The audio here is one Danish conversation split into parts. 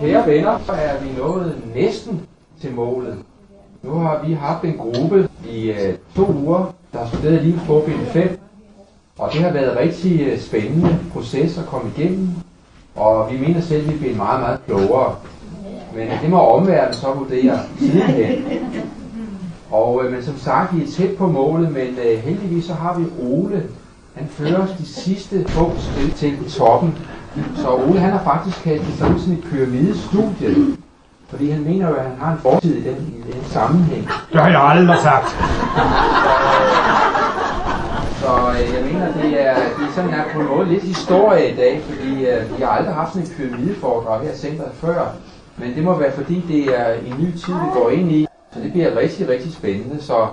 Kære venner, så er vi nået næsten til målet. Nu har vi haft en gruppe i øh, to uger, der har studeret lige på bind 5. Og det har været en rigtig øh, spændende proces at komme igennem. Og vi mener selv, at vi er blevet meget, meget klogere. Men det må omverdenen så vurdere sidenhen. Og, øh, men som sagt, vi er tæt på målet, men øh, heldigvis så har vi Ole. Han fører os de sidste få skridt til toppen. Så Ole han har faktisk kastet sig ud sådan et pyramidestudie. Fordi han mener jo, at han har en fortid i den, i den sammenhæng. Det har jeg aldrig sagt. Så øh, jeg mener, det er, det er sådan her på en måde lidt historie i dag, fordi øh, vi har aldrig haft sådan et pyramideforedrag her i centret før. Men det må være fordi, det er en ny tid, vi går ind i. Så det bliver rigtig, rigtig spændende. Så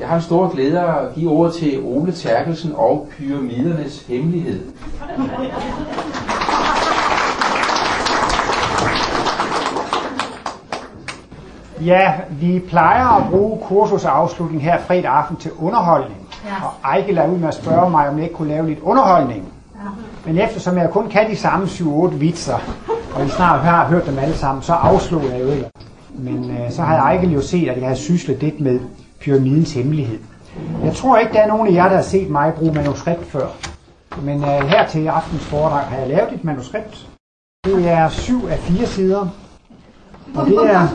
jeg har en stor glæde at give ordet til Ole Terkelsen og Pyramidernes Hemmelighed. Ja, vi plejer at bruge kursusafslutning her fredag aften til underholdning. Ja. Og Ejke er ud med at spørge mig, om jeg ikke kunne lave lidt underholdning. Ja. Men eftersom jeg kun kan de samme 7-8 vitser, og I snart har hørt dem alle sammen, så afslog jeg jo ikke. Men øh, så har Ejkel jo set, at jeg har syslet lidt med pyramidens hemmelighed. Jeg tror ikke, der er nogen af jer, der har set mig bruge manuskript før. Men øh, her til aftens foredrag har jeg lavet et manuskript. Det er syv af fire sider. Og det er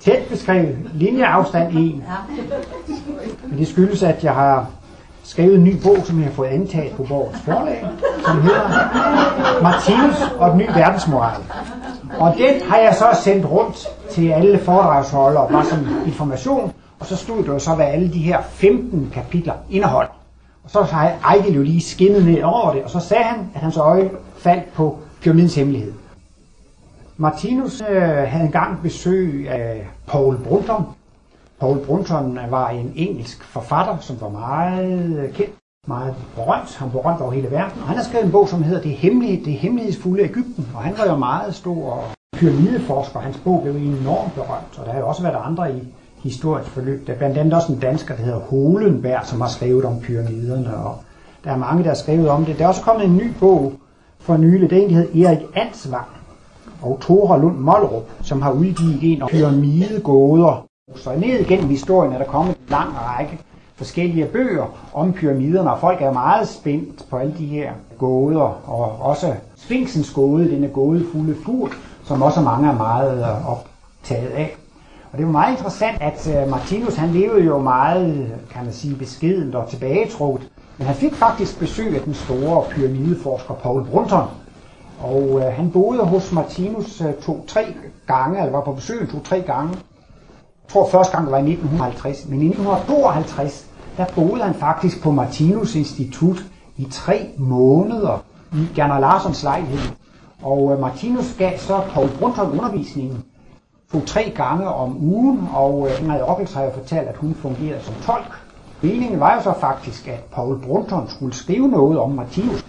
tæt beskrevet. Linjeafstand 1. Men det skyldes, at jeg har skrevet en ny bog, som jeg har fået antaget på vores forlag, som hedder Martinus og den nye verdensmoral. Og den har jeg så sendt rundt til alle foredragsholdere, bare som information, og så stod det jo så, hvad alle de her 15 kapitler indeholder. Og så har Ejgil jo lige skinnet ned over det, og så sagde han, at hans øje faldt på pyramidens hemmelighed. Martinus øh, havde engang besøg af Paul Brunton. Paul Brunton var en engelsk forfatter, som var meget kendt, meget berømt. Han var berømt over hele verden. Og han har skrevet en bog, som hedder Det, hemmelige, det hemmelighedsfulde Ægypten. Og han var jo meget stor pyramideforsker. Hans bog blev enormt berømt. Og der har jo også været andre i historisk forløb. Der er blandt andet også en dansker, der hedder Holenberg, som har skrevet om pyramiderne. Og der er mange, der har skrevet om det. Der er også kommet en ny bog for nylig. Det er en, der hedder Erik Ansvang og Tora Lund Mollerup, som har udgivet en om pyramidegåder. Så ned igennem historien er der kommet en lang række forskellige bøger om pyramiderne, og folk er meget spændt på alle de her gåder, og også Sphinxens gåde, denne gådefulde fugl, som også mange er meget øh, optaget af. Og det var meget interessant, at øh, Martinus han levede jo meget, kan man sige, beskedent og tilbagetrukket. Men han fik faktisk besøg af den store pyramideforsker Paul Brunton. Og øh, han boede hos Martinus øh, to-tre gange, eller var på besøg to-tre gange. Jeg tror første gang var i 1950, men i 1952, der boede han faktisk på Martinus Institut i tre måneder i Gerner Larsons lejlighed. Og øh, Martinus gav så Paul Brunton undervisningen to-tre gange om ugen, og øh, Ingrid Ockels har jo fortalt, at hun fungerede som tolk. Meningen var jo så faktisk, at Paul Brunton skulle skrive noget om Martinus.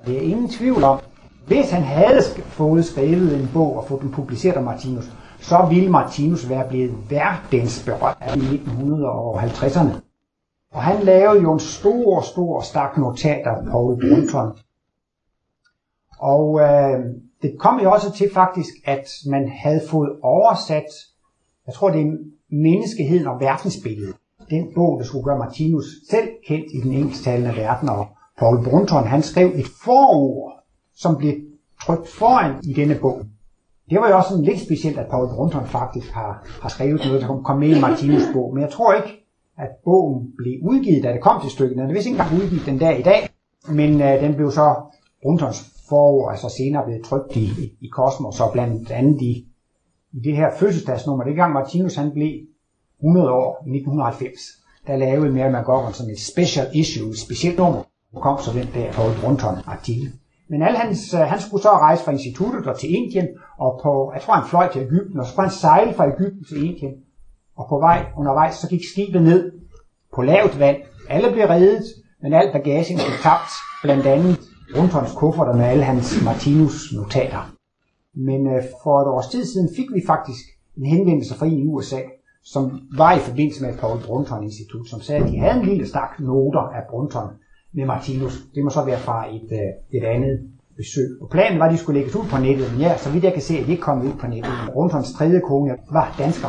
Og det er ingen tvivl om, hvis han havde fået skrevet en bog og fået den publiceret om Martinus, så ville Martinus være blevet verdensberømt i 1950'erne. Og han lavede jo en stor, stor stak notater på Paul Brunton. Og øh, det kom jo også til faktisk, at man havde fået oversat, jeg tror det er Menneskeheden og verdensbilledet. Den bog, der skulle gøre Martinus selv kendt i den engelsktalende verden. Og Paul Brunton, han skrev et forord, som blev trykt foran i denne bog. Det var jo også sådan lidt specielt, at Paul Brunton faktisk har, har skrevet noget, der kom med i Martinus bog. Men jeg tror ikke, at bogen blev udgivet, da det kom til stykket. Den er vist ikke engang udgivet den dag i dag, men øh, den blev så Bruntons forår, altså senere blevet trykt i, i Kosmos, og blandt andet i, i det her fødselsdagsnummer. Det gang Martinus han blev 100 år i 1990, der lavede Mary McGovern sådan et special issue, et specielt nummer, der kom så den der Paul Brunton artikel. Men al hans, øh, han skulle så rejse fra instituttet og til Indien, og på, jeg tror han fløj til Ægypten, og så skulle han sejle fra Ægypten til Indien. Og på vej undervejs, så gik skibet ned på lavt vand. Alle blev reddet, men alt bagagen blev tabt, blandt andet Bruntons kufferter med alle hans Martinus notater. Men øh, for et års tid siden fik vi faktisk en henvendelse fra en i USA, som var i forbindelse med Paul Brunton Institut, som sagde, at de havde en lille stak noter af Brunton, med Martinus. Det må så være fra et, øh, et andet besøg. Og planen var, at de skulle lægges ud på nettet, men ja, så vidt jeg kan se, at de ikke kom ud på nettet. Brunsons tredje kone var dansker.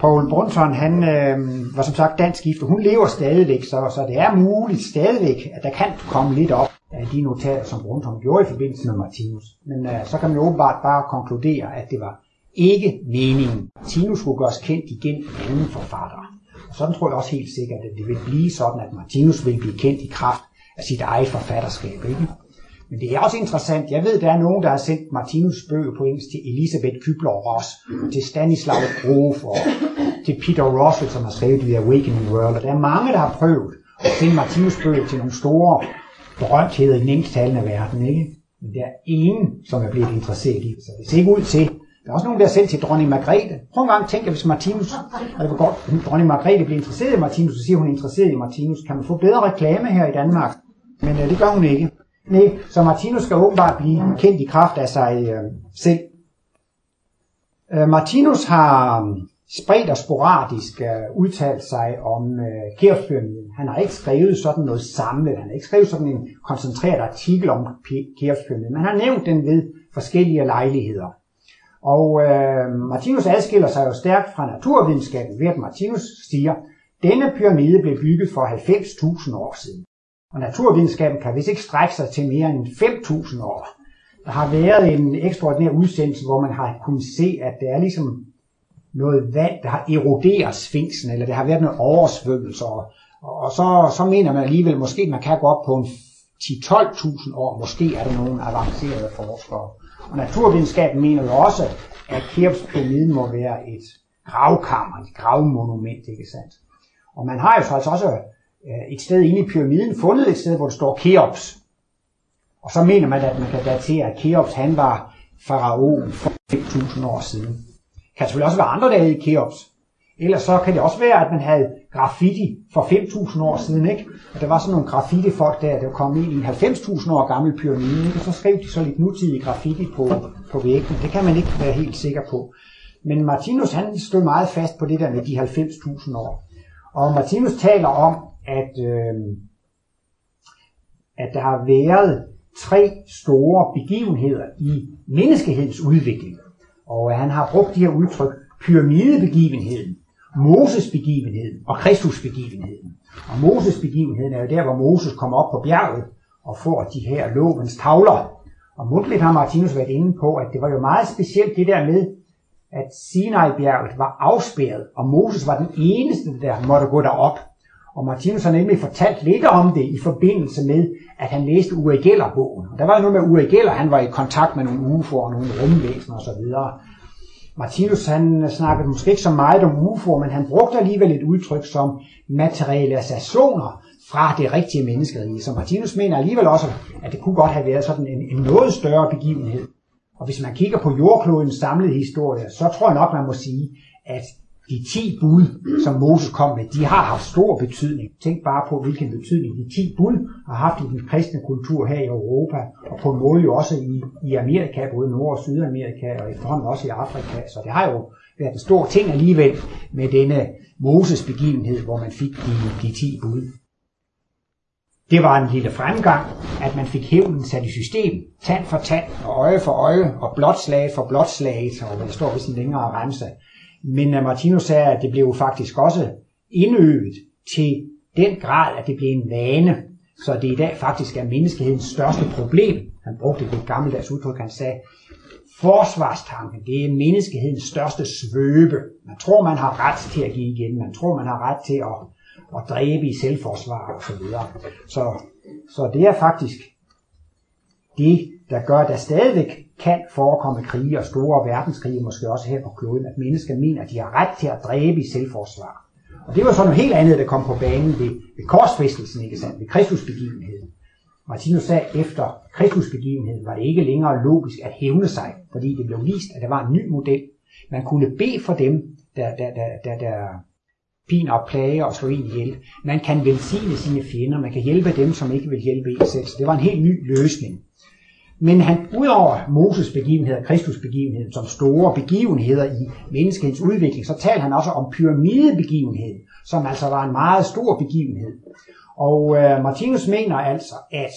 Paul Brunson, han øh, var som sagt dansk gift, og hun lever stadigvæk, så, så det er muligt stadigvæk, at der kan komme lidt op af de notater, som Brunson gjorde i forbindelse med Martinus. Men øh, så kan man åbenbart bare konkludere, at det var ikke meningen. Martinus skulle gøres kendt igen anden forfatter. Sådan tror jeg også helt sikkert, at det vil blive sådan, at Martinus vil blive kendt i kraft af sit eget forfatterskab. Ikke? Men det er også interessant. Jeg ved, der er nogen, der har sendt Martinus bøger på engelsk til Elisabeth Kübler-Ross, til Stanislav Grof og til Peter Russell, som har skrevet The Awakening World. Og der er mange, der har prøvet at finde Martinus bøger til nogle store berømtheder i den engelsktalende verden. Ikke? Men der er ingen, som er blevet interesseret i. Så det ser ikke ud til. Der er også nogen, der har sendt til dronning Margrethe. Prøv en gang at tænke, hvis Martinus, og det var godt, dronning Margrethe blev interesseret i Martinus, så siger hun interesseret i Martinus. Kan man få bedre reklame her i Danmark? Men øh, det gør hun ikke. Nej, så Martinus skal åbenbart blive kendt i kraft af sig øh, selv. Øh, Martinus har øh, spredt og sporadisk øh, udtalt sig om øh, Keopspyramiden. Han har ikke skrevet sådan noget samlet, han har ikke skrevet sådan en koncentreret artikel om Keopspyramiden, men han har nævnt den ved forskellige lejligheder. Og øh, Martinus adskiller sig jo stærkt fra naturvidenskaben ved, at Martinus siger, denne pyramide blev bygget for 90.000 år siden. Og naturvidenskaben kan vist ikke strække sig til mere end 5.000 år. Der har været en ekstraordinær udsendelse, hvor man har kunnet se, at det er ligesom noget vand, der har eroderet sfinksen, eller der har været noget oversvømmelse. Og, og så, så mener man alligevel, måske man kan gå op på en 10-12.000 år, måske er der nogle avancerede forskere. Og naturvidenskaben mener jo også, at Keopspyramiden må være et gravkammer, et gravmonument, ikke sandt? Og man har jo så altså også øh, et sted inde i pyramiden fundet et sted, hvor der står Keops. Og så mener man, at man kan datere, at Keops han var faraoen for 5.000 år siden. Det kan selvfølgelig også være andre, der i Keops. Ellers så kan det også være, at man havde graffiti for 5.000 år siden, ikke? Og der var sådan nogle graffiti-folk der, der kom ind i en 90.000 år gammel pyramide, ikke? Og så skrev de så lidt nutidig graffiti på, på væggen. Det kan man ikke være helt sikker på. Men Martinus, han stod meget fast på det der med de 90.000 år. Og Martinus taler om, at, øh, at der har været tre store begivenheder i menneskehedens udvikling. Og han har brugt de her udtryk, pyramidebegivenheden, Moses-begivenheden og Kristus-begivenheden. Og Moses-begivenheden er jo der, hvor Moses kommer op på bjerget og får de her lovens tavler. Og mundtligt har Martinus været inde på, at det var jo meget specielt det der med, at Sinai-bjerget var afspærret, og Moses var den eneste, der måtte gå derop. Og Martinus har nemlig fortalt lidt om det i forbindelse med, at han læste Uri Geller-bogen. Der var noget med Uri Geller, han var i kontakt med nogle UFO'er og nogle rumvæsener osv. Martinus han snakkede måske ikke så meget om UFO'er, men han brugte alligevel et udtryk som materialisationer fra det rigtige menneskerige. Så Martinus mener alligevel også, at det kunne godt have været sådan en, en noget større begivenhed. Og hvis man kigger på jordklodens samlede historie, så tror jeg nok, man må sige, at de 10 bud, som Moses kom med, de har haft stor betydning. Tænk bare på, hvilken betydning de 10 bud har haft i den kristne kultur her i Europa, og på en måde jo også i, i Amerika, både Nord- og Sydamerika, og efterhånden også i Afrika. Så det har jo været en stor ting alligevel med denne Moses begivenhed, hvor man fik de, de ti bud. Det var en lille fremgang, at man fik hævnen sat i system, tand for tand, og øje for øje, og blot slag for blot slag, og der står vist en længere remse. Men Martino Martinus sagde, at det blev faktisk også indøvet til den grad, at det blev en vane. Så det i dag faktisk er menneskehedens største problem. Han brugte det gammeldags udtryk, han sagde, forsvarstanken, det er menneskehedens største svøbe. Man tror, man har ret til at give igen. Man tror, man har ret til at, at dræbe i selvforsvar osv. så. Så, så det er faktisk det, der gør, at der stadigvæk kan forekomme krige og store verdenskrige, måske også her på kloden, at mennesker mener, at de har ret til at dræbe i selvforsvar. Og det var så noget helt andet, der kom på banen ved, ved korsfæstelsen, ikke sandt, ved Kristusbegivenheden. Martinus sagde, at efter Kristusbegivenheden var det ikke længere logisk at hævne sig, fordi det blev vist, at der var en ny model. Man kunne bede for dem, der, der, der, der, der pin og plage og slå en ihjel. Man kan velsigne sine fjender, man kan hjælpe dem, som ikke vil hjælpe en selv. Så det var en helt ny løsning. Men han, udover Moses begivenhed og Kristus begivenhed som store begivenheder i menneskets udvikling, så talte han også om pyramidebegivenhed, som altså var en meget stor begivenhed. Og øh, Martinus mener altså, at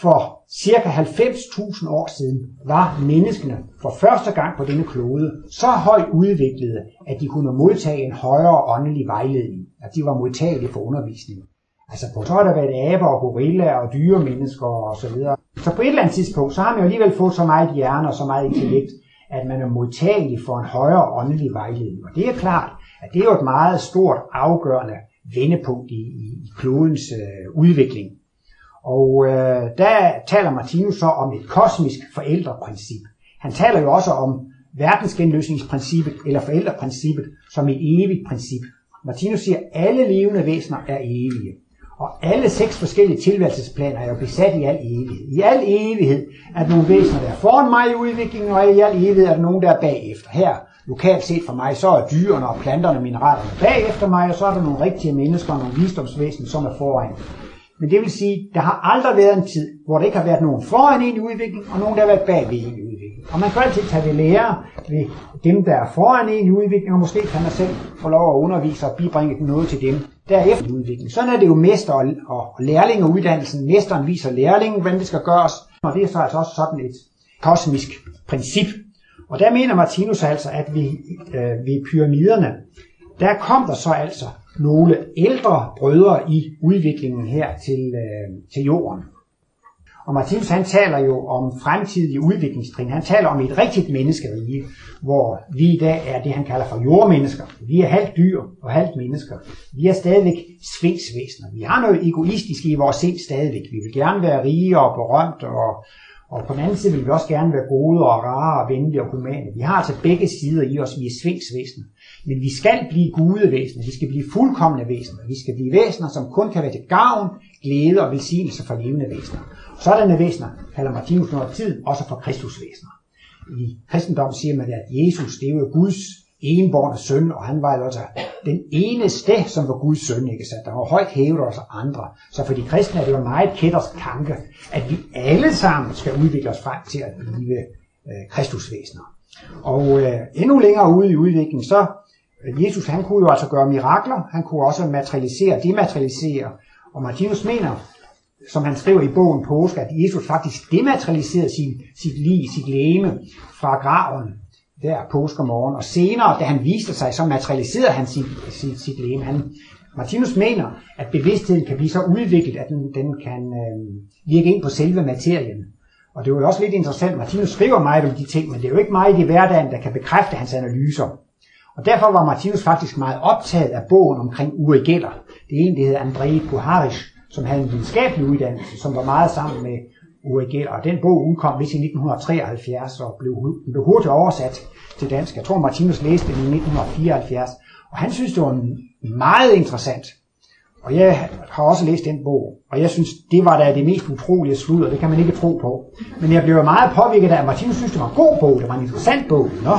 for cirka 90.000 år siden var menneskene for første gang på denne klode så højt udviklede, at de kunne modtage en højere åndelig vejledning, at de var modtagelige for undervisning. Altså på så har der været aber og gorillaer og dyremennesker og så videre. Så på et eller andet tidspunkt, så har man jo alligevel fået så meget hjerne og så meget intellekt, at man er modtagelig for en højere åndelig vejledning. Og det er klart, at det er jo et meget stort afgørende vendepunkt i, i, i klodens øh, udvikling. Og øh, der taler Martinus så om et kosmisk forældreprincip. Han taler jo også om verdensgenløsningsprincippet eller forældreprincippet som et evigt princip. Martinus siger, at alle levende væsener er evige. Og alle seks forskellige tilværelsesplaner er jo besat i al evighed. I al evighed er der nogle væsener, der er foran mig i udviklingen, og i al evighed er der nogen, der er bagefter. Her, lokalt set for mig, så er dyrene og planterne og mineralerne bagefter mig, og så er der nogle rigtige mennesker og nogle visdomsvæsener, som er foran. Men det vil sige, der har aldrig været en tid, hvor der ikke har været nogen foran en i udviklingen, og nogen, der har været bagved en i udviklingen. Og man kan altid tage det lære ved dem, der er foran en i udviklingen, og måske kan man selv få lov at undervise og bibringe noget til dem, der udvikling. Sådan er det jo mester og, og lærlingeuddannelsen. Mesteren viser lærlingen, hvordan det skal gøres, og det er så altså også sådan et kosmisk princip. Og der mener Martinus altså, at vi, øh, ved pyramiderne, der kom der så altså nogle ældre brødre i udviklingen her til, øh, til jorden. Og Martinus han taler jo om fremtidige udviklingstrin. Han taler om et rigtigt menneskerige, hvor vi i dag er det, han kalder for jordmennesker. Vi er halvt dyr og halvt mennesker. Vi er stadigvæk svindsvæsener. Vi har noget egoistisk i vores sind stadigvæk. Vi vil gerne være rige og berømte, og, og på den anden side vil vi også gerne være gode og rare og venlige og humane. Vi har altså begge sider i os. Vi er svingsvæsener. Men vi skal blive gudevæsener. Vi skal blive fuldkommende væsener. Vi skal blive væsener, som kun kan være til gavn, glæde og velsignelse for levende væsener. Sådanne væsener kalder Martinus noget tid også for Kristusvæsener. I kristendommen siger man, at Jesus det er jo Guds enborn søn, og han var jo altså den eneste, som var Guds søn, ikke sandt? Der var højt hævet os andre. Så for de kristne er det jo meget kættersk tanke, at vi alle sammen skal udvikle os frem til at blive øh, Kristusvæsener. Og øh, endnu længere ude i udviklingen, så øh, Jesus han kunne jo altså gøre mirakler, han kunne også materialisere, dematerialisere, og Martinus mener, som han skriver i bogen Påske, at Jesus faktisk dematerialiserede sin, sit liv, sit læme fra graven der påskermorgen, og senere, da han viste sig, så materialiserede han sit, sit, sit læme. Han, Martinus mener, at bevidstheden kan blive så udviklet, at den, den kan øh, virke ind på selve materien. Og det er jo også lidt interessant, Martinus skriver meget om de ting, men det er jo ikke meget i hverdagen, der kan bekræfte hans analyser. Og derfor var Martinus faktisk meget optaget af bogen omkring Uri Geller. Det er en, der hedder André Puharish, som havde en videnskabelig uddannelse, som var meget sammen med Uri Og den bog udkom vist i 1973 og blev, blev hurtigt oversat til dansk. Jeg tror, Martinus læste den i 1974. Og han synes, det var meget interessant. Og jeg har også læst den bog, og jeg synes, det var da det mest utrolige sludder, det kan man ikke tro på. Men jeg blev meget påvirket af, at Martinus synes, det var en god bog, det var en interessant bog. Nå,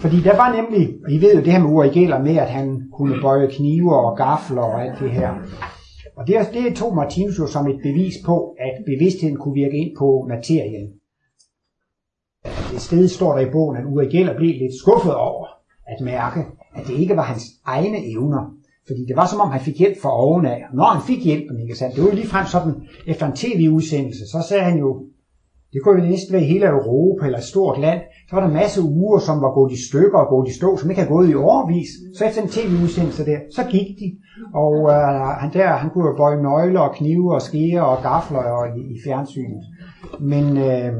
fordi der var nemlig, og I ved jo det her med Uri Geller med, at han kunne bøje knive og gafler og alt det her. Og det, det tog Martinus jo som et bevis på, at bevidstheden kunne virke ind på materien. Det sted står der i bogen, at Uri Geller blev lidt skuffet over at mærke, at det ikke var hans egne evner. Fordi det var som om, han fik hjælp fra ovenaf. Når han fik hjælpen, ikke sandt? Det var jo ligefrem sådan, efter en tv-udsendelse, så sagde han jo, det kunne jo næsten være hele Europa eller et stort land. Så var der en masse uger, som var gået i stykker og gået i stå, som ikke havde gået i årvis. Så efter en tv-udsendelse der, så gik de. Og øh, han der, han kunne jo bøje nøgler og knive og skære og gafler og i, i fjernsynet. Men, øh,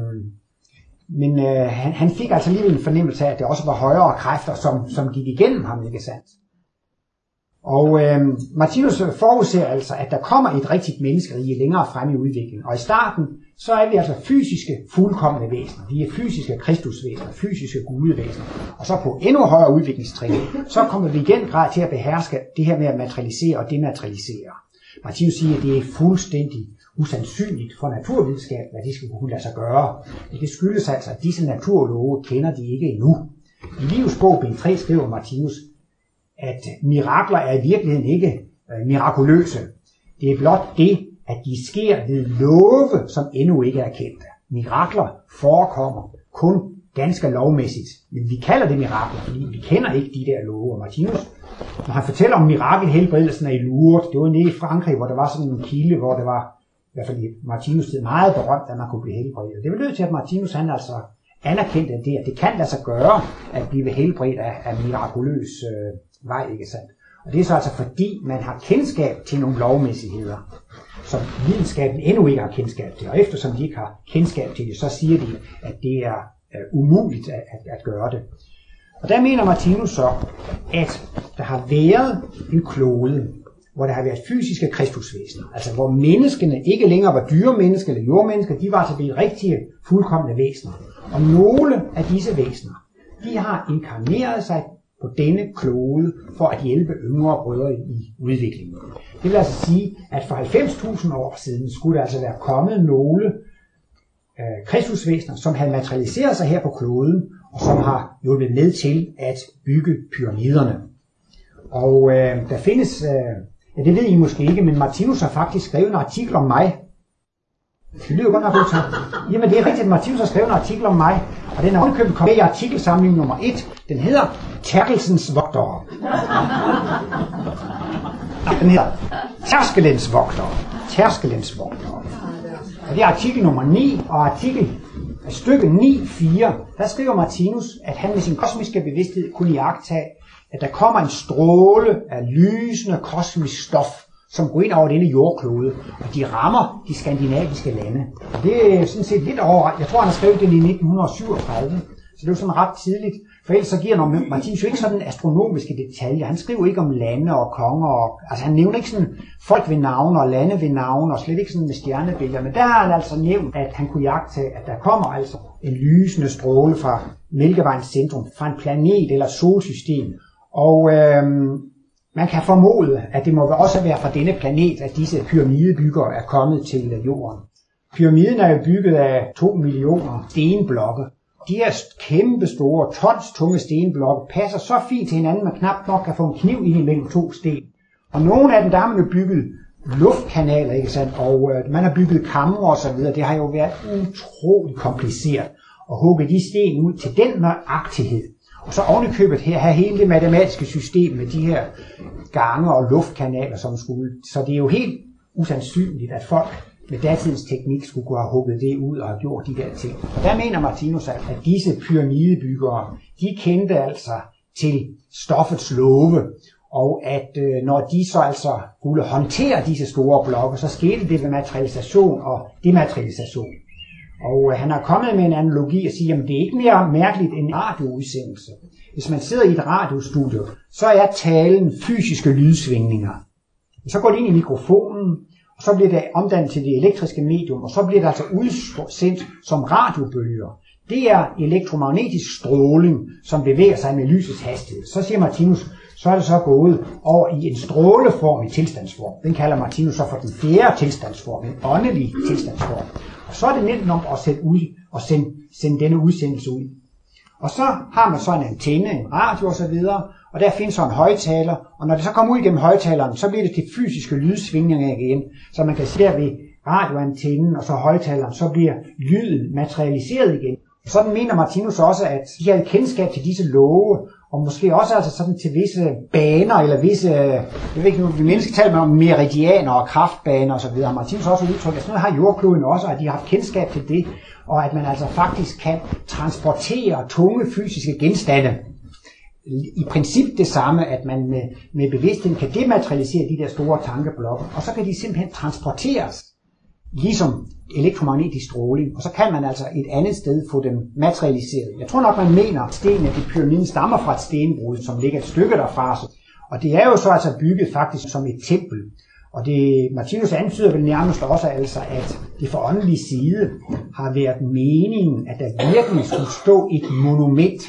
men øh, han, han fik altså alligevel en fornemmelse af, at det også var højere kræfter, som, som gik igennem ham, ikke sandt? Og øh, Martinus forudser altså, at der kommer et rigtigt menneskerige længere frem i udviklingen. Og i starten, så er vi altså fysiske, fuldkommende væsener. Vi er fysiske kristusvæsener, fysiske gudevæsener. Og så på endnu højere udviklingstrin, så kommer vi igen grad til at beherske det her med at materialisere og dematerialisere. Martinus siger, at det er fuldstændig usandsynligt for naturvidenskab, hvad de skal kunne lade sig gøre. Men det skyldes altså, at disse naturlove kender de ikke endnu. I Livs bog, bind 3, skriver Martinus, at mirakler er i virkeligheden ikke øh, mirakuløse. Det er blot det, at de sker ved love, som endnu ikke er kendte. Mirakler forekommer kun ganske lovmæssigt. Men vi kalder det mirakler, fordi vi kender ikke de der love. Og Martinus når han fortæller om mirakelhelbredelsen af Lourdes, det var nede i Frankrig, hvor der var sådan en kilde, hvor det var, i hvert fald i Martinus tid, meget berømt, at man kunne blive helbredt. Det lød til, at Martinus han altså anerkendte det, at det kan lade sig gøre at blive helbredt af, af mirakuløs øh, vej, ikke sandt? Og det er så altså fordi, man har kendskab til nogle lovmæssigheder, som videnskaben endnu ikke har kendskab til. Og eftersom de ikke har kendskab til det, så siger de, at det er øh, umuligt at, at, at gøre det. Og der mener Martinus så, at der har været en klode, hvor der har været fysiske kristusvæsener, altså hvor menneskene ikke længere var dyremennesker eller jordmennesker, de var altså blevet rigtige, fuldkommende væsener. Og nogle af disse væsener, de har inkarneret sig på denne klode for at hjælpe yngre brødre i udviklingen. Det vil altså sige, at for 90.000 år siden skulle der altså være kommet nogle øh, kristusvæsener, som havde materialiseret sig her på kloden, og som har hjulpet med til at bygge pyramiderne. Og øh, der findes, øh, ja det ved I måske ikke, men Martinus har faktisk skrevet en artikel om mig. Det lyder godt nok ud Jamen det er rigtigt, at Martinus har skrevet en artikel om mig, og den er ovenkøbet kommet i artikelsamling nummer 1. Den hedder Terkelsens Vogtere. Den hedder Tærskelens Vogtere. Tærskelens Vogtere. Og det er artikel nummer 9, og artikel øh, stykke 9.4, der skriver Martinus, at han med sin kosmiske bevidsthed kunne iagtage, at der kommer en stråle af lysende kosmisk stof, som går ind over denne jordklode, og de rammer de skandinaviske lande. Og det er sådan set lidt over, jeg tror han har skrevet det i 1937, så det er jo sådan ret tidligt. For ellers så giver når Martinus jo ikke sådan astronomiske detaljer. Han skriver ikke om lande og konger. Og, altså han nævner ikke sådan folk ved navn og lande ved navn og slet ikke sådan med stjernebilleder. Men der har han altså nævnt, at han kunne jagte, at der kommer altså en lysende stråle fra Mælkevejens centrum, fra en planet eller solsystem. Og øhm, man kan formode, at det må også være fra denne planet, at disse pyramidebyggere er kommet til jorden. Pyramiden er jo bygget af 2 millioner stenblokke, de her kæmpe store, tons tunge stenblokke passer så fint til hinanden, man knap nok kan få en kniv ind imellem to sten. Og nogle af dem, der har man jo bygget luftkanaler, ikke sandt? og øh, man har bygget kammer og så videre. Det har jo været utrolig kompliceret at hugge de sten ud til den nøjagtighed. Og så ovenikøbet her, have hele det matematiske system med de her gange og luftkanaler, som skulle. Så det er jo helt usandsynligt, at folk med datidens teknik skulle kunne have hugget det ud og have gjort de der ting. Og der mener Martinus, at disse pyramidebyggere, de kendte altså til stoffets love, og at øh, når de så altså skulle håndtere disse store blokke, så skete det ved materialisation og dematerialisation. Og øh, han har kommet med en analogi og siger, at det er ikke mere mærkeligt end en radioudsendelse. Hvis man sidder i et radiostudio, så er talen fysiske lydsvingninger. Så går det ind i mikrofonen, så bliver det omdannet til det elektriske medium, og så bliver det altså udsendt som radiobølger. Det er elektromagnetisk stråling, som bevæger sig med lysets hastighed. Så siger Martinus, så er det så gået over i en stråleform i tilstandsform. Den kalder Martinus så for den fjerde tilstandsform, en åndelig tilstandsform. Og så er det nemt nok at sætte ud og sende, sende denne udsendelse ud. Og så har man så en antenne, en radio osv., og der findes så en højtaler, og når det så kommer ud igennem højtaleren, så bliver det til fysiske lydsvingninger igen. Så man kan se der ved radioantennen og så højtaleren, så bliver lyden materialiseret igen. Sådan mener Martinus også, at de havde kendskab til disse love, og måske også altså sådan til visse baner, eller visse, jeg ved ikke, nu vi mennesker taler om meridianer og kraftbaner osv. Martinus også udtrykt, at sådan noget har jordkloden også, at de har haft kendskab til det, og at man altså faktisk kan transportere tunge fysiske genstande i princip det samme, at man med, med bevidstheden kan dematerialisere de der store tankeblokke, og så kan de simpelthen transporteres, ligesom elektromagnetisk stråling, og så kan man altså et andet sted få dem materialiseret. Jeg tror nok, man mener, at stenene i pyramiden stammer fra et stenbrud, som ligger et stykke derfra. Og det er jo så altså bygget faktisk som et tempel. Og det, Martinus antyder vel nærmest også altså, at det for åndelig side har været meningen, at der virkelig skulle stå et monument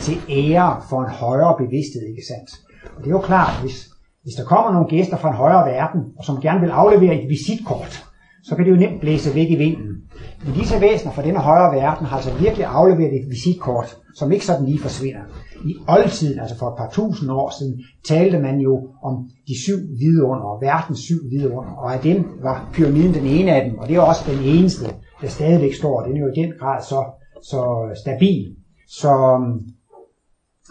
til ære for en højere bevidsthed, ikke sandt? Og det er jo klart, hvis, hvis der kommer nogle gæster fra en højere verden, og som gerne vil aflevere et visitkort, så kan det jo nemt blæse væk i vinden. Men disse væsener fra denne højere verden har altså virkelig afleveret et visitkort, som ikke sådan lige forsvinder. I oldtiden, altså for et par tusind år siden, talte man jo om de syv vidunder, verdens syv vidunder, og af dem var pyramiden den ene af dem, og det er også den eneste, der stadigvæk står. Den er jo i den grad så, så stabil. Så um,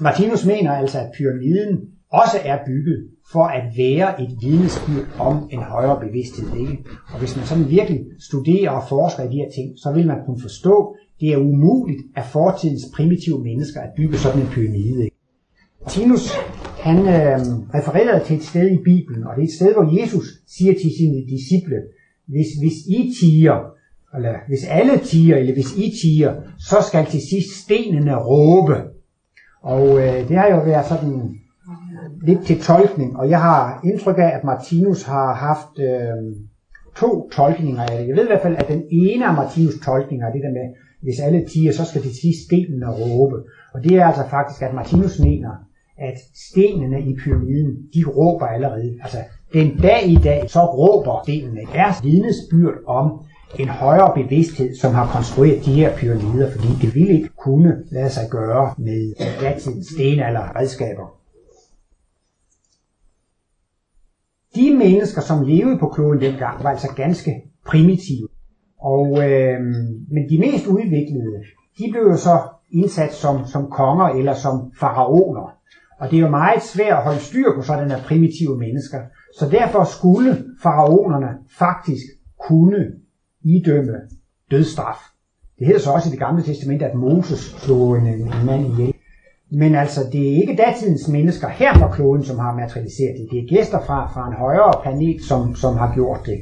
Martinus mener altså, at pyramiden også er bygget for at være et vidnesbyrd om en højere bevidsthed. Ikke? Og hvis man sådan virkelig studerer og forsker i de her ting, så vil man kunne forstå, det er umuligt af fortidens primitive mennesker at bygge sådan en pyramide. Ikke? Tinus, han øh, refererede til et sted i Bibelen, og det er et sted, hvor Jesus siger til sine disciple, hvis, hvis I tiger, eller hvis alle tiger, eller hvis I tiger, så skal til sidst stenene råbe. Og øh, det har jo været sådan lidt til tolkning, og jeg har indtryk af, at Martinus har haft øh, to tolkninger af det. Jeg ved i hvert fald, at den ene af Martinus tolkninger er det der med, hvis alle tiger, så skal det stenen og råbe. Og det er altså faktisk, at Martinus mener, at stenene i pyramiden, de råber allerede. Altså, den dag i dag, så råber stenene deres vidnesbyrd om en højere bevidsthed, som har konstrueret de her pyramider, fordi det ville ikke kunne lade sig gøre med datidens stenalder redskaber. De mennesker, som levede på kloden dengang, var altså ganske primitive. Og, øh, men de mest udviklede, de blev jo så indsat som, som konger eller som faraoner. Og det er jo meget svært at holde styr på sådan her primitive mennesker. Så derfor skulle faraonerne faktisk kunne idømme dødsstraf. Det hedder så også i det gamle testament, at Moses slog en, en mand ihjel. Men altså, det er ikke datidens mennesker her på kloden, som har materialiseret det. Det er gæster fra, fra en højere planet, som, som har gjort det.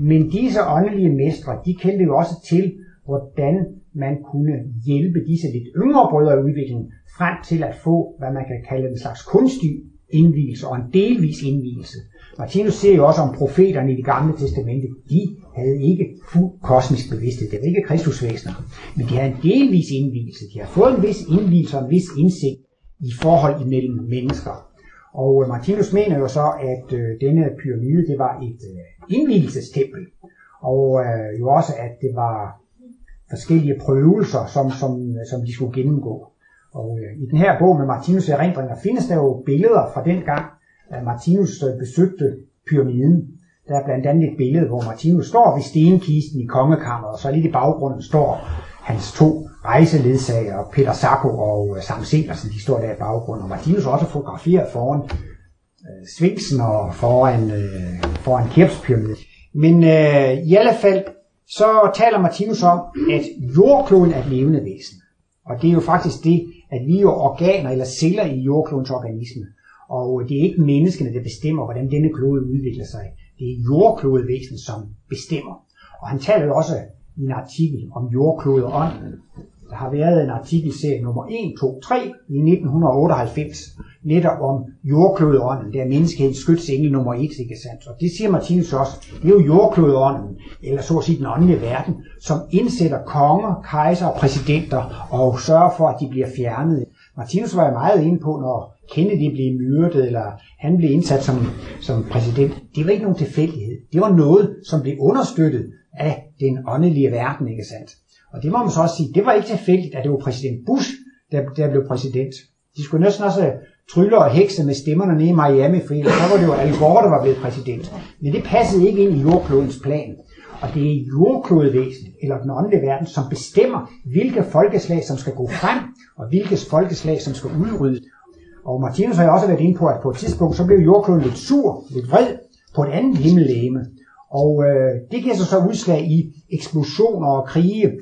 Men disse åndelige mestre, de kendte jo også til, hvordan man kunne hjælpe disse lidt yngre brødre i udviklingen frem til at få, hvad man kan kalde en slags kunstig indvielse og en delvis indvielse. Martinus ser jo også om profeterne i det gamle testamente, de havde ikke fuld kosmisk bevidsthed. Det var ikke kristusvæsener, men de havde en delvis indvielse. De har fået en vis indvielse og en vis indsigt i forhold imellem mennesker. Og øh, Martinus mener jo så, at øh, denne pyramide, det var et øh, indvielsestempel. Og øh, jo også, at det var forskellige prøvelser, som, som, øh, som de skulle gennemgå. Og øh, i den her bog med Martinus erindringer findes der jo billeder fra den gang, at Martinus øh, besøgte pyramiden. Der er blandt andet et billede, hvor Martinus står ved stenkisten i kongekammeret, og så lidt i baggrunden står hans to rejseledsager, Peter Sacco og øh, Sam Selersen, de står der i baggrunden. Og Martinus er også fotograferet foran øh, Svingsen og foran, øh, foran Kepspyramiden. Men øh, i alle fald, så taler Martinus om, at jordkloden er et levende væsen. Og det er jo faktisk det, at vi er jo organer eller celler i jordklodens organisme. Og øh, det er ikke menneskene, der bestemmer, hvordan denne klode udvikler sig. Det er jordklodevæsenet, som bestemmer. Og han taler jo også i en artikel om jordklod og ånd. Der har været en artikelserie nummer 1, 2, 3 i 1998, netop om jordklodånden, der er menneskehedens skytsengel nummer 1, ikke sandt? Og det siger Martinus også, det er jo jordklodånden, eller så at sige den åndelige verden, som indsætter konger, kejser og præsidenter og sørger for, at de bliver fjernet. Martinus var jo meget inde på, når Kennedy blev myrdet, eller han blev indsat som, som præsident. Det var ikke nogen tilfældighed. Det var noget, som blev understøttet af den åndelige verden, ikke sandt? Og det må man så også sige, det var ikke tilfældigt, at det var præsident Bush, der, der blev præsident. De skulle næsten også øh, trylle og hekse med stemmerne nede i Miami, for så var det jo Al Gore, der var blevet præsident. Men det passede ikke ind i jordklodens plan. Og det er jordklodevæsen, eller den åndelige verden, som bestemmer, hvilke folkeslag, som skal gå frem, og hvilke folkeslag, som skal udryddes. Og Martinus har jo også været inde på, at på et tidspunkt, så blev jordkloden lidt sur, lidt vred på et andet himmellegeme. Og øh, det giver sig så udslag i eksplosioner og krige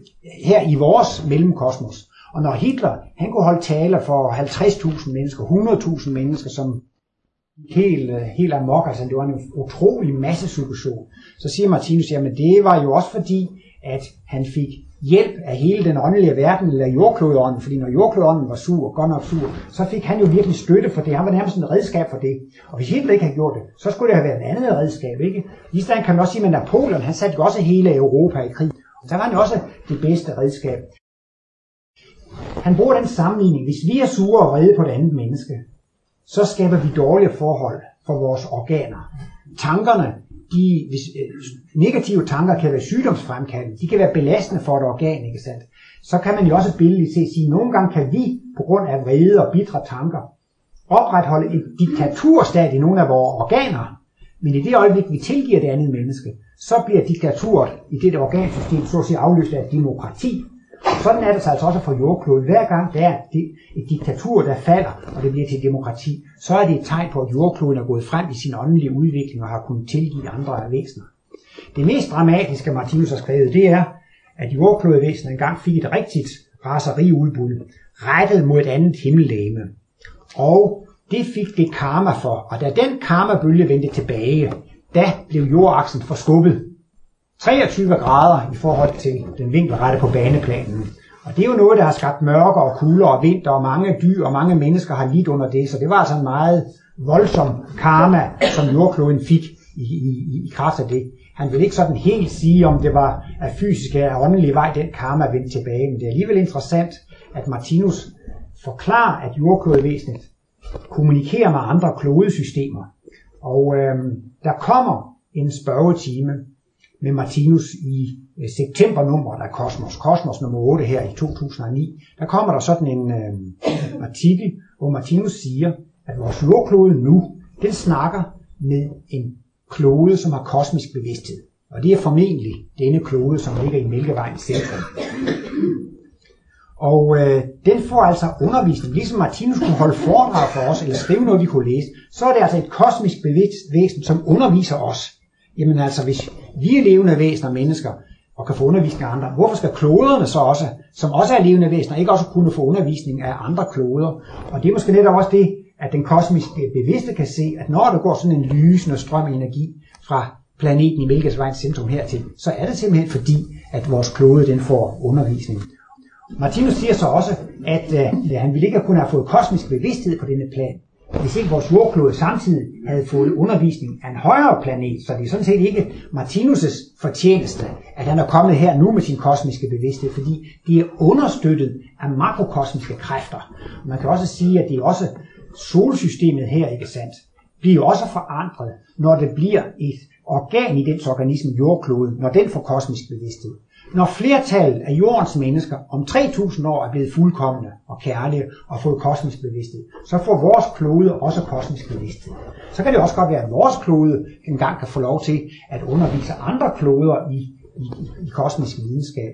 her i vores mellemkosmos. Og når Hitler, han kunne holde taler for 50.000 mennesker, 100.000 mennesker, som helt, øh, helt amok, altså det var en utrolig massesituation, så siger Martinus, jamen det var jo også fordi, at han fik hjælp af hele den åndelige verden, eller jordklodånden, fordi når jordklodånden var sur, godt nok sur, så fik han jo virkelig støtte for det. Han var nærmest en redskab for det. Og hvis Hitler ikke havde gjort det, så skulle det have været et andet redskab, ikke? I stedet kan man også sige, at Napoleon, han satte jo også hele Europa i krig. Og så var han også det bedste redskab. Han bruger den sammenligning. Hvis vi er sure og vrede på et andet menneske, så skaber vi dårlige forhold for vores organer. Tankerne, de, hvis, øh, negative tanker kan være sygdomsfremkaldende, de kan være belastende for et organ, ikke sandt? Så kan man jo også billedligt se, sige, at nogle gange kan vi, på grund af vrede og bitre tanker, opretholde et diktaturstat i nogle af vores organer, men i det øjeblik, vi tilgiver det andet menneske, så bliver diktaturet i det organsystem så at sige afløst af demokrati, sådan er det så altså også for jordkloden. Hver gang der er et diktatur, der falder, og det bliver til demokrati, så er det et tegn på, at jordkloden er gået frem i sin åndelige udvikling og har kunnet tilgive andre væsener. Det mest dramatiske, Martinus har skrevet, det er, at jordklodevæsenet engang fik et rigtigt raseriudbud, rettet mod et andet himmellegeme. Og det fik det karma for, og da den karmabølge vendte tilbage, da blev jordaksen forskubbet 23 grader i forhold til den vinkelrette på baneplanen. Og det er jo noget, der har skabt mørke og kulder og vinter, og mange dyr og mange mennesker har lidt under det. Så det var altså en meget voldsom karma, som jordkloden fik i, i, i kraft af det. Han vil ikke sådan helt sige, om det var af fysisk eller åndelig vej, den karma vendte tilbage. Men det er alligevel interessant, at Martinus forklarer, at jordklodevæsenet kommunikerer med andre klodesystemer. Og øhm, der kommer en spørgetime med Martinus i øh, septembernummeret af Kosmos, Kosmos nummer 8 her i 2009, der kommer der sådan en øh, artikel, hvor Martinus siger, at vores jordklode nu, den snakker med en klode, som har kosmisk bevidsthed. Og det er formentlig denne klode, som ligger i Mælkevejens centrum. Og øh, den får altså undervisning, ligesom Martinus kunne holde foredrag for os, eller skrive noget, vi kunne læse, så er det altså et kosmisk bevidst væsen, som underviser os. Jamen altså, hvis vi er levende væsener, mennesker, og kan få undervisning af andre, hvorfor skal kloderne så også, som også er levende væsener, ikke også kunne få undervisning af andre kloder? Og det er måske netop også det, at den kosmiske bevidste kan se, at når der går sådan en lysende strøm af energi fra planeten i Mælkesvejens centrum hertil, så er det simpelthen fordi, at vores klode den får undervisning. Martinus siger så også, at øh, han ville ikke have have fået kosmisk bevidsthed på denne plan, hvis ikke vores jordklode samtidig havde fået undervisning af en højere planet, så det er sådan set ikke Martinus' fortjeneste, at han er kommet her nu med sin kosmiske bevidsthed, fordi de er understøttet af makrokosmiske kræfter. Man kan også sige, at det er også solsystemet her, ikke sandt, bliver også forandret, når det bliver et organ i dens organisme, jordkloden, når den får kosmisk bevidsthed. Når flertallet af jordens mennesker om 3000 år er blevet fuldkommende og kærlige og fået kosmisk bevidsthed, så får vores klode også kosmisk bevidsthed. Så kan det også godt være, at vores klode engang kan få lov til at undervise andre kloder i, i, i kosmisk videnskab.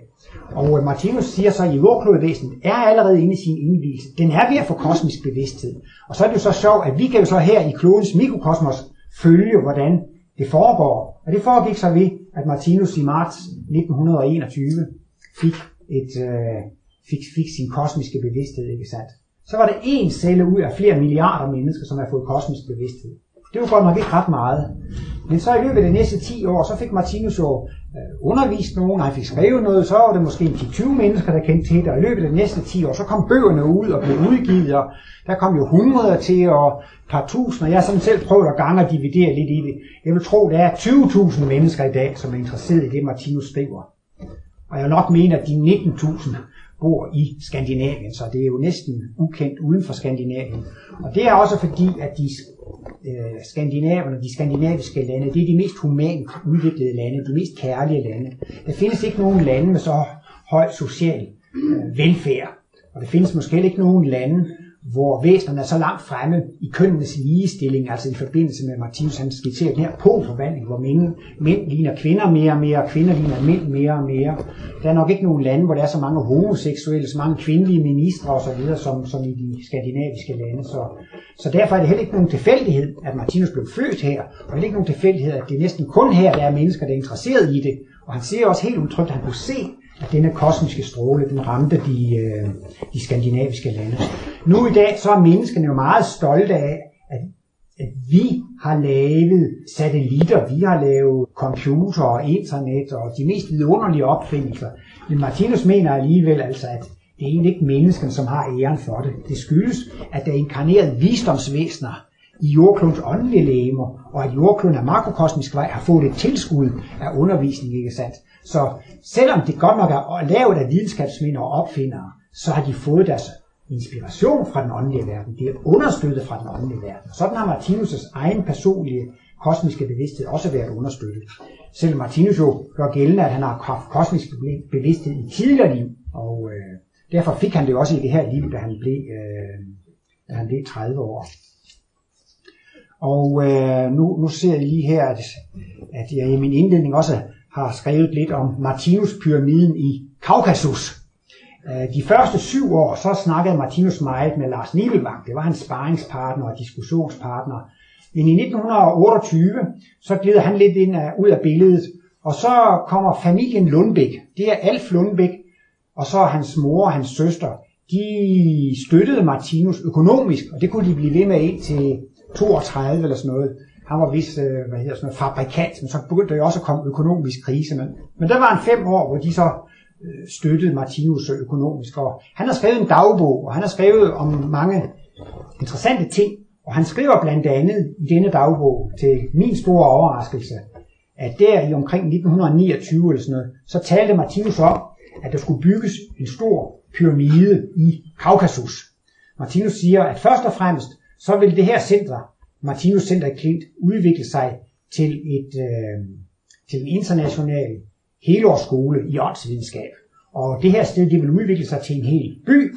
Og øh, Martinus siger så, at jordklodevæsenet er allerede inde i sin indvielse. Den er ved at få kosmisk bevidsthed. Og så er det jo så sjovt, at vi kan jo så her i klodens mikrokosmos følge, hvordan det foregår. Og det foregik så ved, at Martinus i marts 1921 fik, et, øh, fik, fik sin kosmiske bevidsthed, ikke sandt? Så var det én celle ud af flere milliarder mennesker, som har fået kosmisk bevidsthed. Det var godt nok ikke ret meget. Men så i løbet af de næste 10 år, så fik Martinus jo øh, undervist nogen, og han fik skrevet noget, så var det måske 10-20 mennesker, der kendte til det, og i løbet af de næste 10 år, så kom bøgerne ud og blev udgivet, og der kom jo hundreder til, og et par tusinder. Jeg har sådan selv prøvet at gange og dividere lidt i det. Jeg vil tro, der er 20.000 mennesker i dag, som er interesseret i det, Martinus skriver. Og jeg vil nok mene, at de 19.000 bor i Skandinavien, så det er jo næsten ukendt uden for Skandinavien. Og det er også fordi, at de øh, skandinaverne, de skandinaviske lande, det er de mest humant udviklede lande, de mest kærlige lande. Der findes ikke nogen lande med så høj social øh, velfærd, og der findes måske ikke nogen lande, hvor væsenerne er så langt fremme i kønnenes ligestilling, altså i forbindelse med Martinus, han skitserer den her polforvandling, hvor mænd, mænd ligner kvinder mere og mere, og kvinder ligner mænd mere og mere. Der er nok ikke nogen lande, hvor der er så mange homoseksuelle, så mange kvindelige ministre osv., som, som i de skandinaviske lande. Så, så derfor er det heller ikke nogen tilfældighed, at Martinus blev født her, og heller ikke nogen tilfældighed, at det er næsten kun her, der er mennesker, der er interesseret i det. Og han siger også helt udtrykt, at han kunne se, at denne kosmiske stråle, den ramte de, øh, de skandinaviske lande. Nu i dag, så er menneskene jo meget stolte af, at, at vi har lavet satellitter, vi har lavet computer og internet og de mest vidunderlige opfindelser. Men Martinus mener alligevel altså, at det er egentlig ikke menneskene, som har æren for det. Det skyldes, at der er inkarneret visdomsvæsener i jordklodens åndelige lægemer, og at jordkloden af makrokosmisk vej har fået et tilskud af undervisning, ikke sandt? Så selvom det godt nok er lavet af videnskabsmænd og opfindere, så har de fået deres inspiration fra den åndelige verden. Det er understøttet fra den åndelige verden. Sådan har Martinus' egen personlige kosmiske bevidsthed også været understøttet. Selvom Martinus jo gør gældende, at han har haft kosmisk bevidsthed i tidligere liv, og øh, derfor fik han det også i det her liv, da han blev, øh, da han blev 30 år. Og øh, nu, nu ser jeg lige her, at, at jeg i min indledning også har skrevet lidt om Martinus-pyramiden i Kaukasus. Øh, de første syv år, så snakkede Martinus meget med Lars Nibelvang. Det var hans sparringspartner og diskussionspartner. Men i 1928, så glider han lidt ind af, ud af billedet, og så kommer familien Lundbæk. Det er Alf Lundbæk, og så hans mor og hans søster. De støttede Martinus økonomisk, og det kunne de blive ved med ind til 32 eller sådan noget. Han var vist øh, hvad hedder sådan noget, fabrikant, men så begyndte der jo også at komme økonomisk krise. Men, men der var en fem år, hvor de så øh, støttede Martinus økonomisk. Og han har skrevet en dagbog, og han har skrevet om mange interessante ting. Og han skriver blandt andet i denne dagbog til min store overraskelse, at der i omkring 1929 eller sådan noget, så talte Martinus om, at der skulle bygges en stor pyramide i Kaukasus. Martinus siger, at først og fremmest, så vil det her center, Martinus Center Klint, udvikle sig til, et, øh, til en international helårsskole i åndsvidenskab. Og det her sted, det vil udvikle sig til en hel by,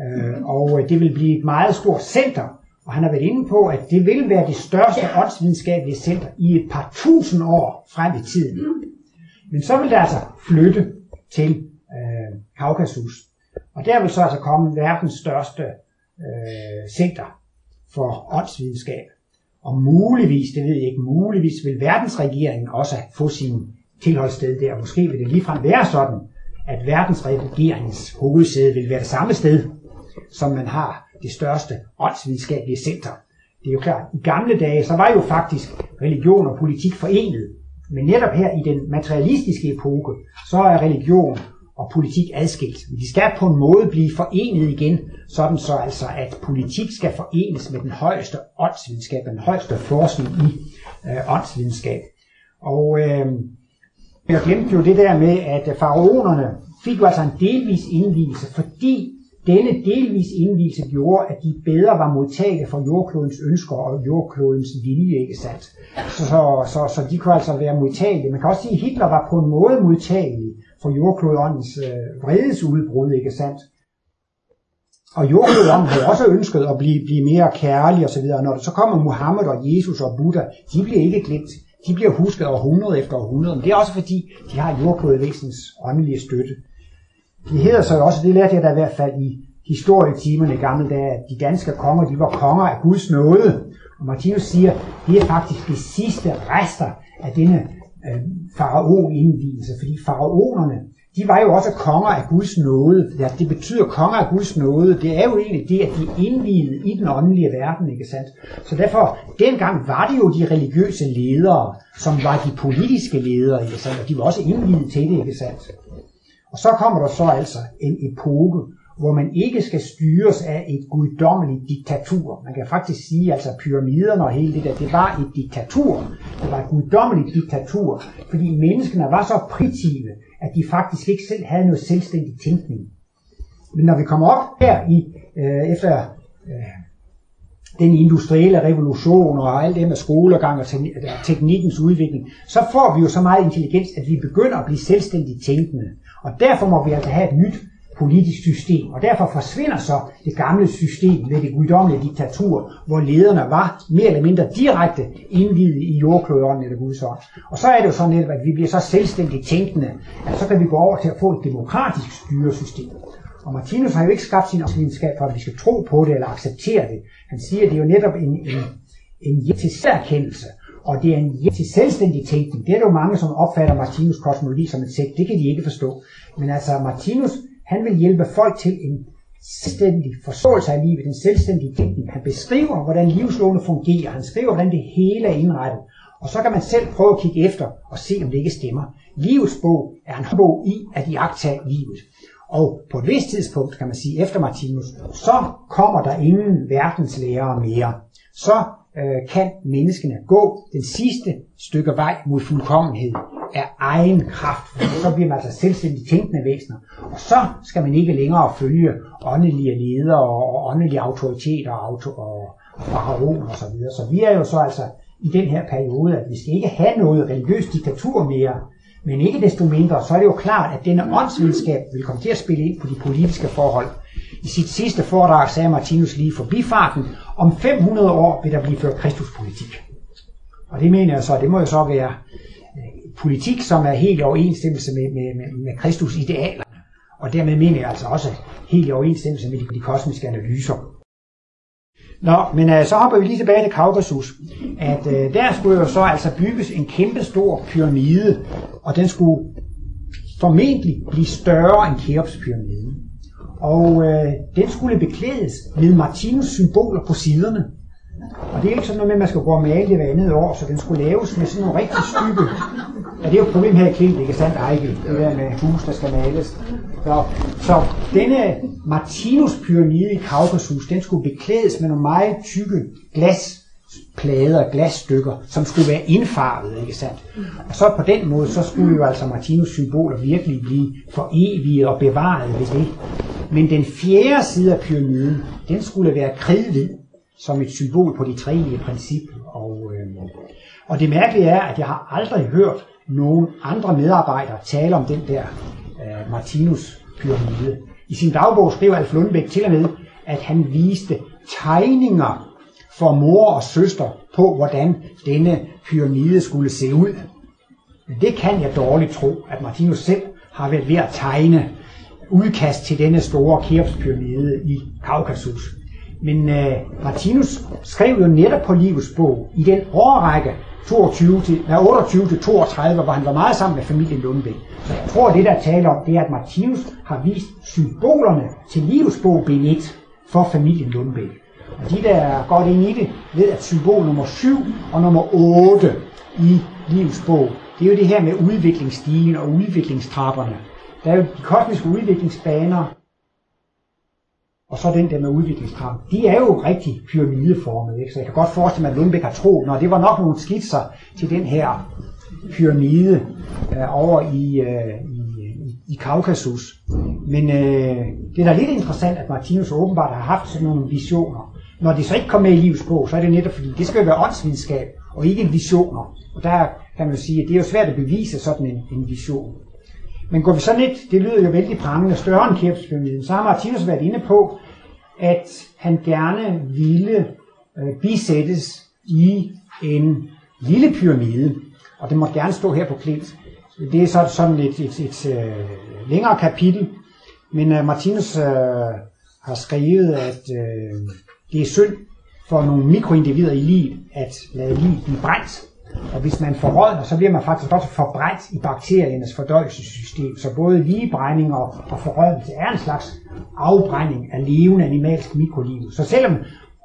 øh, og øh, det vil blive et meget stort center, og han har været inde på, at det vil være det største åndsvidenskabelige center i et par tusind år frem i tiden. Men så vil det altså flytte til øh, Kaukasus. Og der vil så altså komme verdens største øh, center for åndsvidenskab. Og muligvis, det ved jeg ikke, muligvis vil verdensregeringen også få sin tilholdssted der. Måske vil det ligefrem være sådan, at verdensregeringens hovedsæde vil være det samme sted, som man har det største åndsvidenskabelige center. Det er jo klart, i gamle dage, så var jo faktisk religion og politik forenet. Men netop her i den materialistiske epoke, så er religion og politik adskilt. Men de skal på en måde blive forenet igen, sådan så altså, at politik skal forenes med den højeste åndsvidenskab, den højeste forskning i øh, åndsvidenskab. Og øh, jeg glemte jo det der med, at faraonerne fik jo altså en delvis indvielse, fordi denne delvis indvielse gjorde, at de bedre var modtagelige for jordklodens ønsker og jordklodens vilje, ikke sandt? Så, så, så, så de kunne altså være modtagelige. Man kan også sige, at Hitler var på en måde modtagelig for jordklodens øh, vredesudbrud, ikke sandt? Og jordklodånden havde også ønsket at blive, blive mere kærlig og så videre. Når der så kommer Muhammed og Jesus og Buddha, de bliver ikke glemt. De bliver husket århundrede efter århundrede. Men det er også fordi, de har jordklodevæsenets åndelige støtte. De hedder så også, det lærte jeg da i hvert fald i historietimerne i gamle dage, at de danske konger, de var konger af Guds nåde. Og Martinus siger, det er faktisk de sidste rester af denne øh, faraon-indvielse, fordi faraonerne, de var jo også konger af Guds nåde. Ja, det betyder konger af Guds nåde. Det er jo egentlig det, at de indvidede i den åndelige verden, ikke sandt? Så derfor, dengang var det jo de religiøse ledere, som var de politiske ledere, ikke sandt? Og de var også indvidet til det, ikke sandt? Og så kommer der så altså en epoke, hvor man ikke skal styres af et guddommeligt diktatur. Man kan faktisk sige, altså pyramiderne og hele det der, det var et diktatur. Det var et guddommeligt diktatur, fordi menneskene var så primitive, at de faktisk ikke selv havde noget selvstændig tænkning. Men når vi kommer op her i øh, efter øh, den industrielle revolution og alt det med skolegang og teknikkens udvikling, så får vi jo så meget intelligens, at vi begynder at blive selvstændigt tænkende. Og derfor må vi altså have et nyt politisk system. Og derfor forsvinder så det gamle system med det guddommelige diktatur, hvor lederne var mere eller mindre direkte indvidet i jordkløderen eller Guds ånd. Og så er det jo sådan netop, at vi bliver så selvstændigt tænkende, at så kan vi gå over til at få et demokratisk styresystem. Og Martinus har jo ikke skabt sin videnskab for, at vi skal tro på det eller acceptere det. Han siger, at det er jo netop en, en, en til erkendelse, og det er en til selvstændig tænkning. Det er der jo mange, som opfatter Martinus kosmologi som et sæt. Det kan de ikke forstå. Men altså Martinus han vil hjælpe folk til en selvstændig forståelse af livet, en selvstændig tænkning. Han beskriver, hvordan livslovene fungerer. Han skriver, hvordan det hele er indrettet. Og så kan man selv prøve at kigge efter og se, om det ikke stemmer. Livets bog er en bog i at iagtage livet. Og på et vist tidspunkt, kan man sige, efter Martinus, så kommer der ingen verdenslærere mere. Så øh, kan menneskene gå den sidste stykke vej mod fuldkommenhed af egen kraft. Så bliver man altså selvstændigt tænkende væsener. Og så skal man ikke længere følge åndelige ledere og åndelige autoriteter og, auto og faraoner og så videre. Så vi er jo så altså i den her periode, at vi skal ikke have noget religiøst diktatur mere, men ikke desto mindre, så er det jo klart, at denne åndsvidenskab vil komme til at spille ind på de politiske forhold. I sit sidste foredrag sagde Martinus lige forbifarten, om 500 år vil der blive ført kristuspolitik. Og det mener jeg så, det må jo så være politik, som er helt i overensstemmelse med, med, med, med Kristus idealer. Og dermed mener jeg altså også helt i overensstemmelse med de, de kosmiske analyser. Nå, men øh, så hopper vi lige tilbage til Kaukasus. At øh, der skulle jo så altså bygges en kæmpe stor pyramide, og den skulle formentlig blive større end Keopspyramiden. Og øh, den skulle beklædes med Martinus symboler på siderne. Og det er ikke sådan noget med, at man skal gå og male det hver andet år, så den skulle laves med sådan nogle rigtig stykke. Ja, det er jo et problem her i Klint, ikke sandt, Ejke? Det der med hus, der skal males. Så, så denne Martinus-pyramide i Kaukasus, den skulle beklædes med nogle meget tykke glasplader, glasstykker, som skulle være indfarvet, ikke sandt? Og så på den måde, så skulle jo altså Martinus symboler virkelig blive for evige og bevaret ved det. Men den fjerde side af pyramiden, den skulle være kridhvid, som et symbol på de tre princip. Og, øh, og det mærkelige er, at jeg har aldrig hørt nogen andre medarbejdere tale om den der øh, Martinus pyramide. I sin dagbog skrev Alf Lundbæk til og med, at han viste tegninger for mor og søster på, hvordan denne pyramide skulle se ud. Men det kan jeg dårligt tro, at Martinus selv har været ved at tegne udkast til denne store Keopspyramide i Kaukasus. Men øh, Martinus skrev jo netop på livets bog i den årrække 22 til, nej, 28 til 32, hvor han var meget sammen med familien Lundbæk. Så jeg tror, at det der taler om, det er, at Martinus har vist symbolerne til livsbog B1 for familien Lundbæk. Og de, der er godt ind i det, ved, at symbol nummer 7 og nummer 8 i livsbog, det er jo det her med udviklingsstigen og udviklingstrapperne. Der er jo de kosmiske udviklingsbaner, og så den der med udviklingskram. De er jo rigtig pyramideformede, ikke? så jeg kan godt forestille mig, at Lundbæk har troet, når det var nok nogle skitser til den her pyramide øh, over i, øh, i, i Kaukasus. Men øh, det er da lidt interessant, at Martinus åbenbart har haft sådan nogle visioner. Når det så ikke kommer med i livets bog, så er det netop fordi, det skal jo være åndsvidenskab, og ikke visioner. Og der kan man jo sige, at det er jo svært at bevise sådan en, en vision. Men går vi så lidt, det lyder jo vældig prangende, større end Kæbspyramiden, så har Martinus været inde på, at han gerne ville øh, bisættes i en lille pyramide, og det må gerne stå her på klint. Det er så sådan et, et, et, et længere kapitel, men øh, Martinus øh, har skrevet, at øh, det er synd for nogle mikroindivider i livet at lade livet blive brændt. Og hvis man forrådner, så bliver man faktisk også forbrændt i bakteriernes fordøjelsessystem. Så både ligebrænding og, og forrådnelse er en slags afbrænding af levende animalsk mikroliv. Så selvom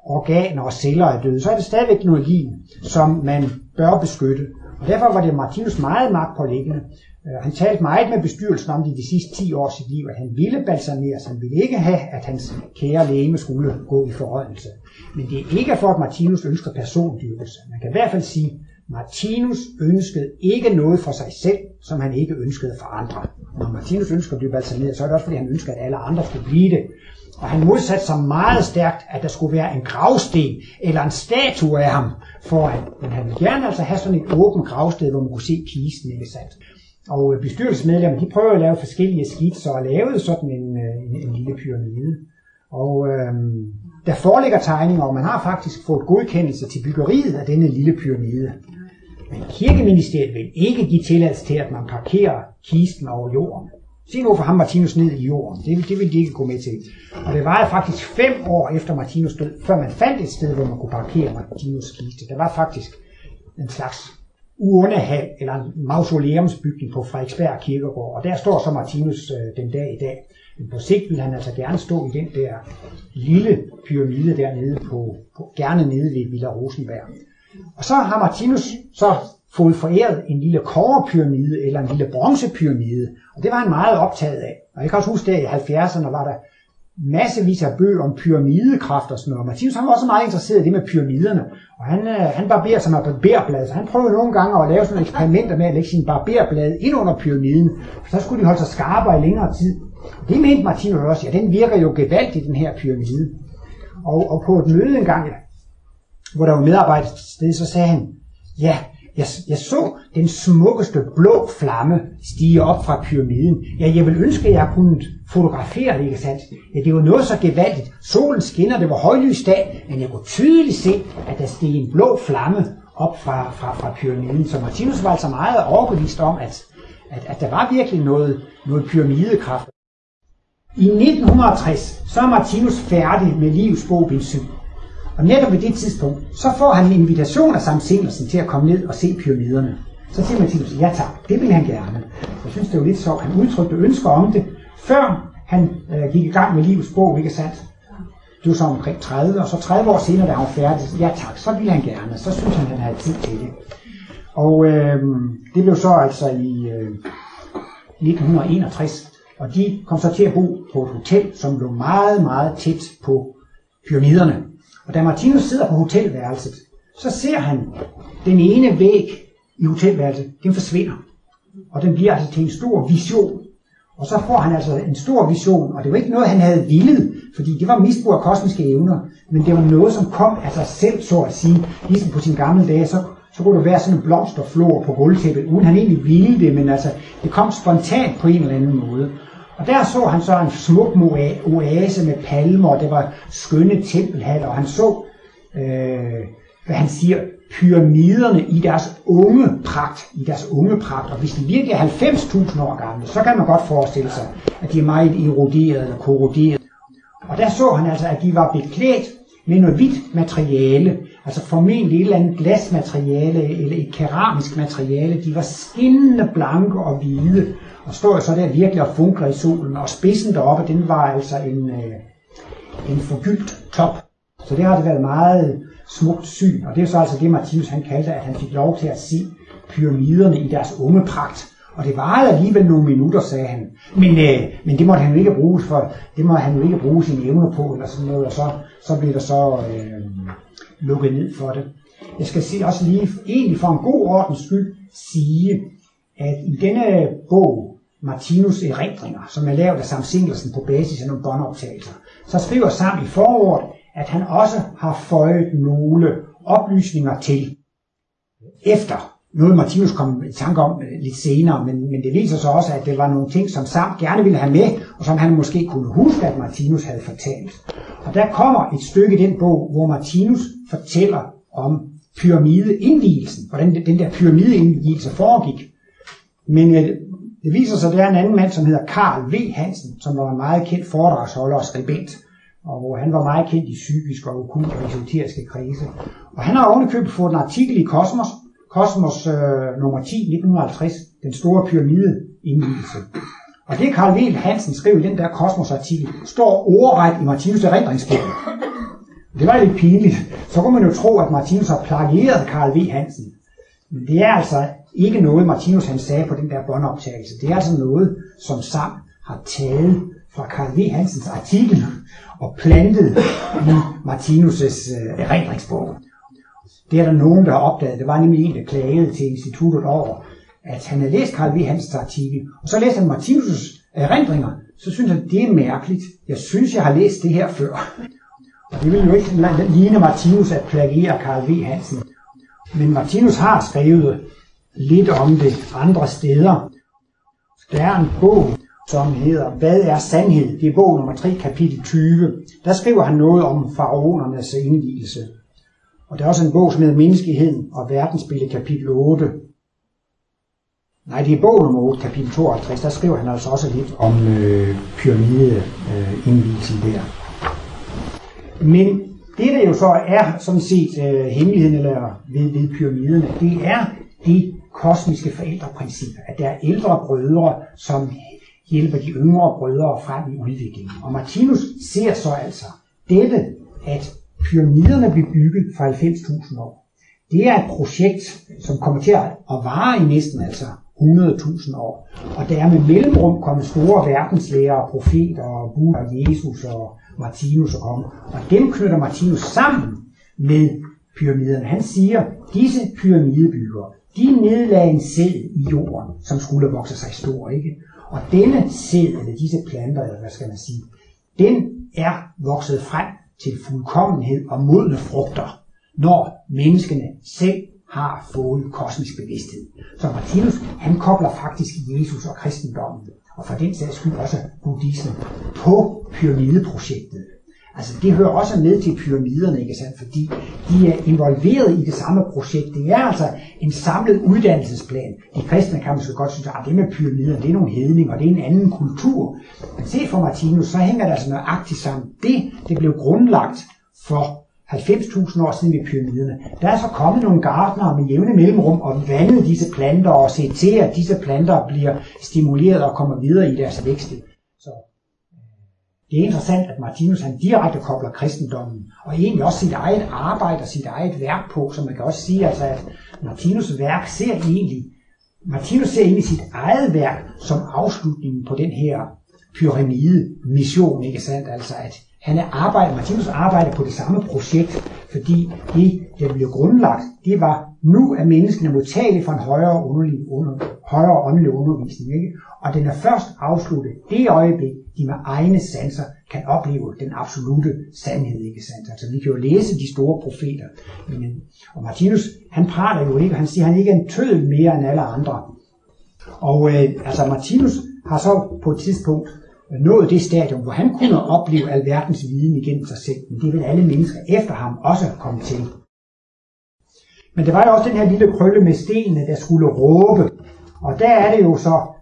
organer og celler er døde, så er det stadigvæk noget liv, som man bør beskytte. Og derfor var det Martinus meget magtpålæggende. Øh, han talte meget med bestyrelsen om det de sidste 10 år sit liv, at han ville balsameres. Han ville ikke have, at hans kære læge skulle gå i forrådnelse. Men det er ikke for, at Martinus ønsker persondyrkelse. Man kan i hvert fald sige, Martinus ønskede ikke noget for sig selv, som han ikke ønskede for andre. Når Martinus ønsker at blive balsameret, så er det også fordi han ønskede, at alle andre skulle blive det. Og han modsatte sig meget stærkt, at der skulle være en gravsten eller en statue af ham foran. Men han ville gerne altså have sådan et åbent gravsted, hvor man kunne se kisten, ikke sandt? Og øh, bestyrelsesmedlemmer, de prøver at lave forskellige skitser og lavede sådan en, øh, en, en lille pyramide. Og øhm, der foreligger tegninger, og man har faktisk fået godkendelse til byggeriet af denne lille pyramide. Men kirkeministeriet vil ikke give tilladelse til, at man parkerer kisten over jorden. Se nu for ham Martinus ned i jorden. Det, det vil de ikke gå med til. Og det var faktisk fem år efter Martinus død, før man fandt et sted, hvor man kunne parkere Martinus kiste. Der var faktisk en slags urnehal eller en mausoleumsbygning på Frederiksberg Kirkegård. Og der står så Martinus øh, den dag i dag. Men på sigt vil han altså gerne stå i den der lille pyramide dernede på, på gerne nede ved Villa Rosenberg. Og så har Martinus så fået foræret en lille kårepyramide eller en lille bronzepyramide, og det var han meget optaget af. Og jeg kan også huske, der i 70'erne var der massevis af bøger om pyramidekraft og sådan noget. Martinus han var også meget interesseret i det med pyramiderne, og han, øh, han barberer sig med barberblad, så han prøvede nogle gange at lave sådan nogle eksperimenter med at lægge sine barberblade ind under pyramiden, for så skulle de holde sig skarpere i længere tid. Det mente Martinus også, ja den virker jo gevaldigt, den her pyramide. Og, og på et møde engang, hvor der var medarbejder til sted, så sagde han, ja, jeg, jeg så den smukkeste blå flamme stige op fra pyramiden. Ja, jeg vil ønske, at jeg kunne fotografere det, ikke sandt? Ja, det var noget så gevaldigt. Solen skinner, det var højlys dag, men jeg kunne tydeligt se, at der steg en blå flamme op fra, fra, fra pyramiden. Så Martinus var altså meget overbevist om, at, at, at der var virkelig noget, noget pyramidekraft. I 1960, så er Martinus færdig med livs bog bind 7. Og netop ved det tidspunkt, så får han en invitation af Sam Singelsen til at komme ned og se pyramiderne. Så siger Martinus, ja tak, det vil han gerne. Jeg synes, det var lidt så, han udtrykte ønsker om det, før han øh, gik i gang med livets bog, ikke sandt? Det var så omkring 30, og så 30 år senere, da han var færdig, ja tak, så ville han gerne. Så synes han, han havde tid til det. Og øh, det blev så altså i øh, 1961, og de kom så til at bo på et hotel, som lå meget, meget tæt på pyramiderne. Og da Martinus sidder på hotelværelset, så ser han den ene væg i hotelværelset, den forsvinder. Og den bliver altså til en stor vision. Og så får han altså en stor vision, og det var ikke noget, han havde villet, fordi det var misbrug af kosmiske evner, men det var noget, som kom af sig selv, så at sige, ligesom på sine gamle dage, så, så kunne der være sådan en blomsterflor på gulvtæppet, uden han egentlig ville det, men altså, det kom spontant på en eller anden måde. Og der så han så en smuk oase med palmer, og det var skønne tempelhaller, og han så, øh, hvad han siger, pyramiderne i deres unge pragt, i deres unge pragt. Og hvis de virkelig er 90.000 år gamle, så kan man godt forestille sig, at de er meget eroderet eller korroderet. Og der så han altså, at de var beklædt med noget hvidt materiale, altså formentlig et eller andet glasmateriale eller et keramisk materiale. De var skinnende blanke og hvide, og står så der virkelig og funkler i solen, og spidsen deroppe, den var altså en, øh, en forgyldt top. Så det har det været meget smukt syn, og det er så altså det, Martinus han kaldte, at han fik lov til at se pyramiderne i deres unge pragt. Og det varede alligevel nogle minutter, sagde han. Men, øh, men det måtte han jo ikke bruge for, det måtte han jo ikke bruge sine evner på, eller sådan noget, og så, så blev der så øh, lukket ned for det. Jeg skal sige, også lige, egentlig for en god ordens skyld, sige, at i denne bog, Martinus erindringer, som er lavet af Sam Singlersen på basis af nogle båndoptagelser, så skriver Sam i forordet, at han også har føjet nogle oplysninger til efter noget Martinus kom i tanke om øh, lidt senere, men, men det viser sig også, at det var nogle ting, som Sam gerne ville have med, og som han måske kunne huske, at Martinus havde fortalt. Og der kommer et stykke i den bog, hvor Martinus fortæller om pyramideindvielsen, hvordan den der pyramideindvielse foregik. Men øh, det viser sig, at der er en anden mand, som hedder Karl V. Hansen, som var en meget kendt foredragsholder og skribent, og hvor han var meget kendt i psykisk og okult og esoteriske krise. Og han har ovenikøbet fået en artikel i Kosmos, Kosmos øh, nummer 10, 1950, den store pyramide indvielse. Og det Karl V. Hansen skrev i den der Kosmos-artikel, står ordret i Martinus erindringsbog. Det var lidt pinligt. Så kunne man jo tro, at Martinus har plagieret Karl V. Hansen. Men det er altså ikke noget, Martinus han sagde på den der båndoptagelse. Det er altså noget, som Sam har taget fra Karl V. Hansens artikel og plantet i Martinus' øh, erindringsbog. Det er der nogen, der har opdaget. Det var nemlig en, der klagede til instituttet over, at han havde læst Karl V. Hansens artikel, og så læste han Martinus' erindringer, så synes han, det er mærkeligt. Jeg synes, jeg har læst det her før. Og det ville jo ikke ligne Martinus at plagiere Karl V. Hansen. Men Martinus har skrevet lidt om det andre steder. Der er en bog, som hedder Hvad er sandhed? Det er bog nummer 3, kapitel 20. Der skriver han noget om faraonernes indvielse. Og der er også en bog, som hedder Menneskeheden og verdensbillede, kapitel 8. Nej, det er bog nummer 8, kapitel 52. Der skriver han altså også lidt om øh, pyramideindvielsen øh, der. Men det, der jo så er sådan set øh, hemmeligheden eller ved, ved pyramiderne, det er de kosmiske forældreprincip, at der er ældre brødre, som hjælper de yngre brødre frem i udviklingen. Og Martinus ser så altså dette, at pyramiderne blev bygget for 90.000 år. Det er et projekt, som kommer til at vare i næsten altså 100.000 år. Og der er med mellemrum kommet store verdenslæger, profeter, og Buddha, Jesus og Martinus om. Og dem knytter Martinus sammen med pyramiderne. Han siger, disse pyramidebyggere, de nedlagde en sæd i jorden, som skulle vokse sig stor, ikke? Og denne sæd, eller disse planter, eller hvad skal man sige, den er vokset frem til fuldkommenhed og modne frugter, når menneskene selv har fået kosmisk bevidsthed. Så Martinus, han kobler faktisk Jesus og kristendommen, og for den sags skyld også buddhismen, på pyramideprojektet. Altså det hører også med til pyramiderne, ikke sandt? Fordi de er involveret i det samme projekt. Det er altså en samlet uddannelsesplan. De kristne kan måske godt synes, at det med pyramider, det er nogle hedninger, og det er en anden kultur. Men se for Martinus, så hænger det altså nøjagtigt sammen. Det, det blev grundlagt for 90.000 år siden ved pyramiderne, der er så kommet nogle gardnere med jævne mellemrum og vandet disse planter og set til, at disse planter bliver stimuleret og kommer videre i deres vækst. Det er interessant, at Martinus han direkte kobler kristendommen, og egentlig også sit eget arbejde og sit eget værk på, så man kan også sige, altså, at Martinus' værk ser egentlig, Martinus ser egentlig sit eget værk som afslutningen på den her pyramide-mission, ikke sandt? Altså at han er arbejder, Martinus arbejder på det samme projekt, fordi det, der blev grundlagt, det var, nu er menneskene modtagelige for en højere, underlig, under, højere åndelig undervisning. Ikke? Og den er først afsluttet det øjeblik, de med egne sanser kan opleve den absolute sandhed. Ikke sandt? Altså vi kan jo læse de store profeter. Men, og Martinus, han prater jo ikke, han siger, han ikke er en tødel mere end alle andre. Og øh, altså Martinus har så på et tidspunkt øh, nået det stadium, hvor han kunne opleve alverdens viden igennem sig selv. Men det vil alle mennesker efter ham også komme til. Men det var jo også den her lille krølle med stenene, der skulle råbe. Og der er det jo så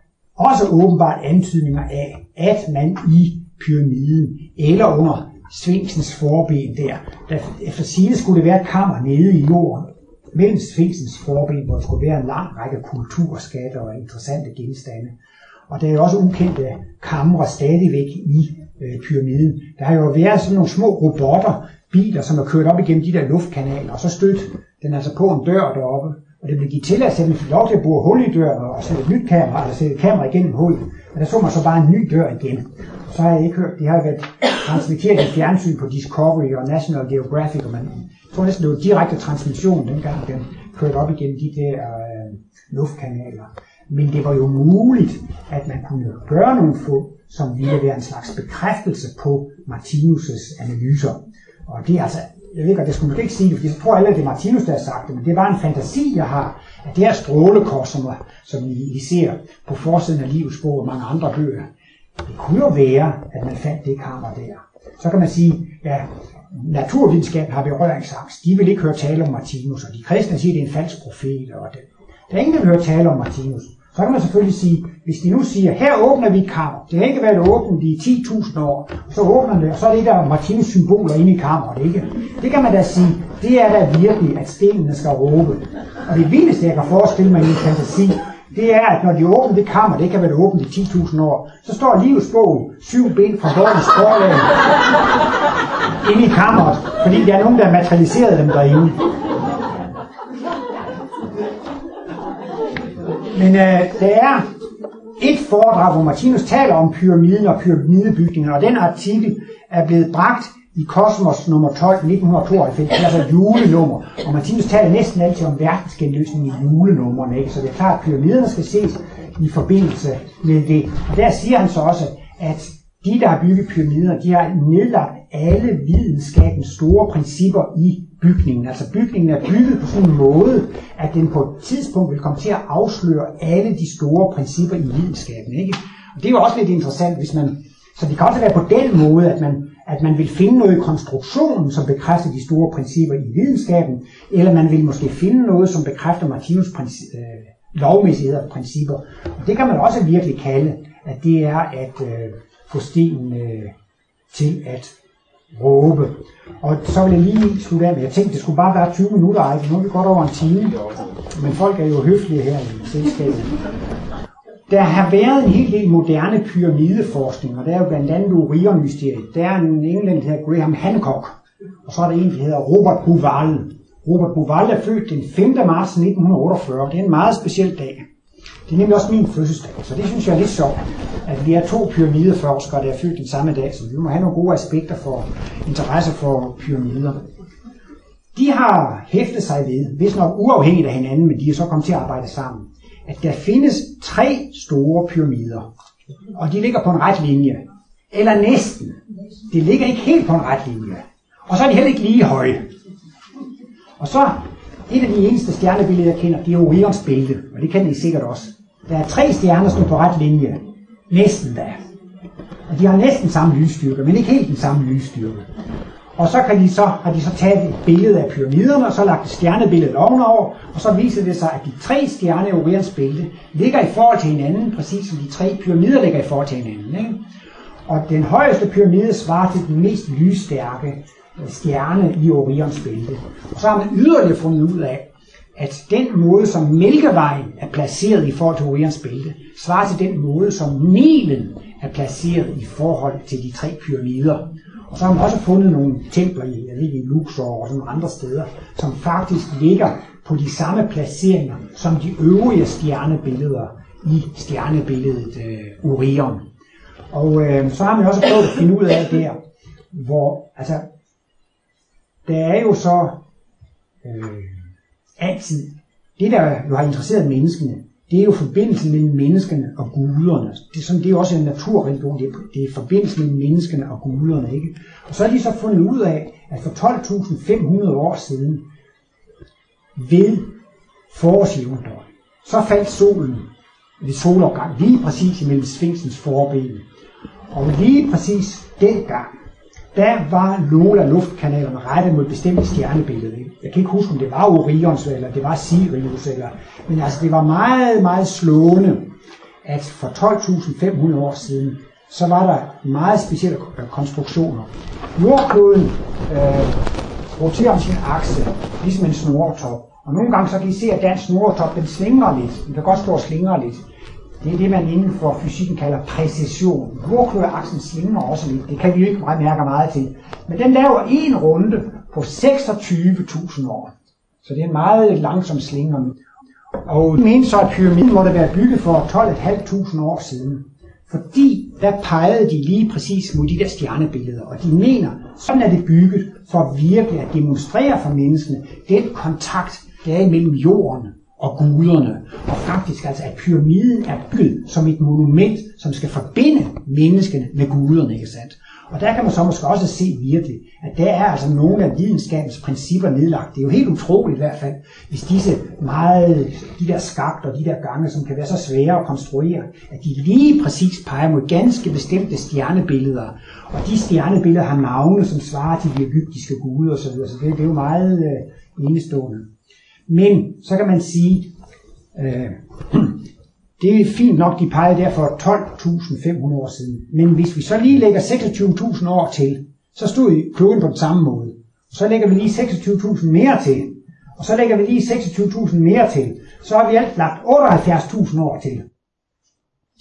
også åbenbart antydninger af, at man i pyramiden eller under sfinksens forben der, der efter sine skulle det være et kammer nede i jorden, mellem sfinksens forben, hvor der skulle være en lang række kulturskatter og interessante genstande. Og der er jo også ukendte kamre stadigvæk i øh, pyramiden. Der har jo været sådan nogle små robotter, biler, som er kørt op igennem de der luftkanaler, og så stødt den altså på en dør deroppe. Og det blev givet til, at den fik lov til at bruge hul i døren og sætte et nyt kamera, eller sætte et kamera igennem hullet. Men der så man så bare en ny dør igen. Så har jeg ikke hørt, det har været transmitteret i fjernsyn på Discovery og National Geographic, og man jeg tror næsten, det var direkte transmission, dengang den kørte op igennem de der øh, luftkanaler. Men det var jo muligt, at man kunne gøre nogle få, som ville være en slags bekræftelse på Martinus' analyser. Og det er altså, jeg ved ikke, det skulle man ikke sige det, fordi jeg tror alle, at det er Martinus, der har sagt det, men det er bare en fantasi, jeg har, at det her strålekors, som, som I, ser på forsiden af livets bog og mange andre bøger, det kunne jo være, at man fandt det kammer der. Så kan man sige, ja, naturvidenskab har berøringsangst. De vil ikke høre tale om Martinus, og de kristne siger, at det er en falsk profet. Og det. Der er ingen, der vil høre tale om Martinus. Så kan man selvfølgelig sige, hvis de nu siger, her åbner vi et kammer, det har ikke været åbent i 10.000 år, så åbner det, og så er det der Martinus symboler inde i kammeret, ikke? Det kan man da sige, det er da virkelig, at stenene skal råbe. Og det vildeste, jeg kan forestille mig i en fantasi, det er, at når de åbner det kammer, det kan være åbent i 10.000 år, så står livets bog syv ben fra dårlig forlag inde i kammeret, fordi der er nogen, der har materialiseret dem derinde. Men øh, der er et foredrag, hvor Martinus taler om pyramiden og pyramidebygningen, og den artikel er blevet bragt i Kosmos nummer 12, 1992, altså julenummer. Og Martinus taler næsten altid om verdensgenløsning i julenummerne, ikke? så det er klart, at pyramiderne skal ses i forbindelse med det. Og der siger han så også, at de, der har bygget pyramider, de har nedlagt alle videnskabens store principper i bygningen. Altså bygningen er bygget på sådan en måde, at den på et tidspunkt vil komme til at afsløre alle de store principper i videnskaben. Ikke? Og det er jo også lidt interessant, hvis man... Så det kan også være på den måde, at man, at man vil finde noget i konstruktionen, som bekræfter de store principper i videnskaben, eller man vil måske finde noget, som bekræfter Martinus princi- øh, lovmæssigheder og principper. Og det kan man også virkelig kalde, at det er at øh, få stenen øh, til at råbe. Og så vil jeg lige slutte af med, jeg tænkte, det skulle bare være 20 minutter, ej, nu er vi godt over en time. Men folk er jo høflige her i selskabet. Der har været en hel del moderne pyramideforskning, og der er jo blandt andet Orion-mysteriet. Der er en englænder, der hedder Graham Hancock, og så er der en, der hedder Robert Bouval. Robert Bouval er født den 5. marts 1948. Det er en meget speciel dag. Det er nemlig også min fødselsdag, så det synes jeg er lidt sjovt, at vi er to pyramideforskere, der er født den samme dag, så vi må have nogle gode aspekter for interesse for pyramider. De har hæftet sig ved, hvis nok uafhængigt af hinanden, men de er så kommet til at arbejde sammen, at der findes tre store pyramider, og de ligger på en ret linje. Eller næsten. De ligger ikke helt på en ret linje. Og så er de heller ikke lige høje. Og så et af de eneste stjernebilleder, jeg kender, det er Orions bælte, og det kender I sikkert også. Der er tre stjerner, som er på ret linje. Næsten da. Og de har næsten samme lysstyrke, men ikke helt den samme lysstyrke. Og så, kan de så har de så taget et billede af pyramiderne, og så lagt et stjernebillede ovenover, og så viser det sig, at de tre stjerner i Orions bælte ligger i forhold til hinanden, præcis som de tre pyramider ligger i forhold til hinanden. Ikke? Og den højeste pyramide svarer til den mest lysstærke øh, stjerne i Orions bælte. Og så har man yderligere fundet ud af, at den måde, som Mælkevejen er placeret i forhold til Orions bælte, svarer til den måde, som Nilen er placeret i forhold til de tre pyramider. Og så har man også fundet nogle templer i, jeg ved, i Luxor og sådan andre steder, som faktisk ligger på de samme placeringer som de øvrige stjernebilleder i stjernebilledet øh, Orion. Og øh, så har man også prøvet at finde ud af der, hvor, altså, der er jo så øh, altid, det der jo har interesseret menneskene, det er jo forbindelsen mellem menneskene og guderne. Det som det er også en naturreligion, det er, det er forbindelsen mellem menneskene og guderne. Ikke? Og så har de så fundet ud af, at for 12.500 år siden, ved forårsjævndøgn, så faldt solen ved solopgang lige præcis imellem Sphinxens forben. Og lige præcis dengang, der var nogle af luftkanalerne rettet mod bestemte stjernebilleder. stjernebillede. Jeg kan ikke huske, om det var Orions, eller det var Sirius, eller, men altså det var meget, meget slående, at for 12.500 år siden, så var der meget specielle konstruktioner. Jordkloden øh, roterer om sin akse, ligesom en snortop. Og nogle gange så kan I se, at den snortop, den slinger lidt. Den kan godt stå og slingre lidt. Det er det, man inden for fysikken kalder præcision. Jordkøreaksen svinger også lidt. Det kan vi jo ikke mærke meget til. Men den laver en runde på 26.000 år. Så det er en meget langsom slinger. Og jeg mener så, at pyramiden måtte være bygget for 12.500 år siden. Fordi der pegede de lige præcis mod de der stjernebilleder. Og de mener, sådan er det bygget for virkelig at demonstrere for menneskene den kontakt, der er imellem jorden og guderne. Og faktisk altså, at pyramiden er bygget som et monument, som skal forbinde menneskene med guderne, ikke sandt? Og der kan man så måske også se virkelig, at der er altså nogle af videnskabens principper nedlagt. Det er jo helt utroligt i hvert fald, hvis disse meget, de der skakter, de der gange, som kan være så svære at konstruere, at de lige præcis peger mod ganske bestemte stjernebilleder. Og de stjernebilleder har navne, som svarer til de egyptiske guder osv. Så det, det er jo meget øh, enestående. Men så kan man sige, øh, det er fint nok, de peger der for 12.500 år siden. Men hvis vi så lige lægger 26.000 år til, så stod kloden på den samme måde. Så lægger vi lige 26.000 mere til. Og så lægger vi lige 26.000 mere til. Så har vi alt lagt 78.000 år til.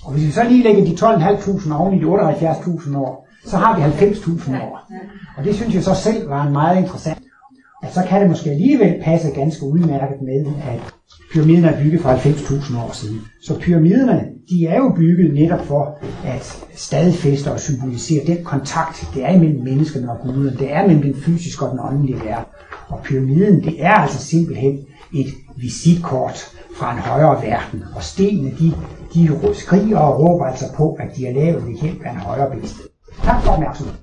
Og hvis vi så lige lægger de 12.500 oven i de 78.000 år, så har vi 90.000 år. Og det synes jeg så selv var en meget interessant at så kan det måske alligevel passe ganske udmærket med, at pyramiden er bygget for 90.000 år siden. Så pyramiderne, de er jo bygget netop for at stadfæste og symbolisere den kontakt, det er imellem menneskene og guderne. Det er mellem den fysiske og den åndelige verden. Og pyramiden, det er altså simpelthen et visitkort fra en højere verden. Og stenene, de, de skriger og råber altså på, at de er lavet ved hjælp af en højere bevidsthed. Tak for opmærksomheden.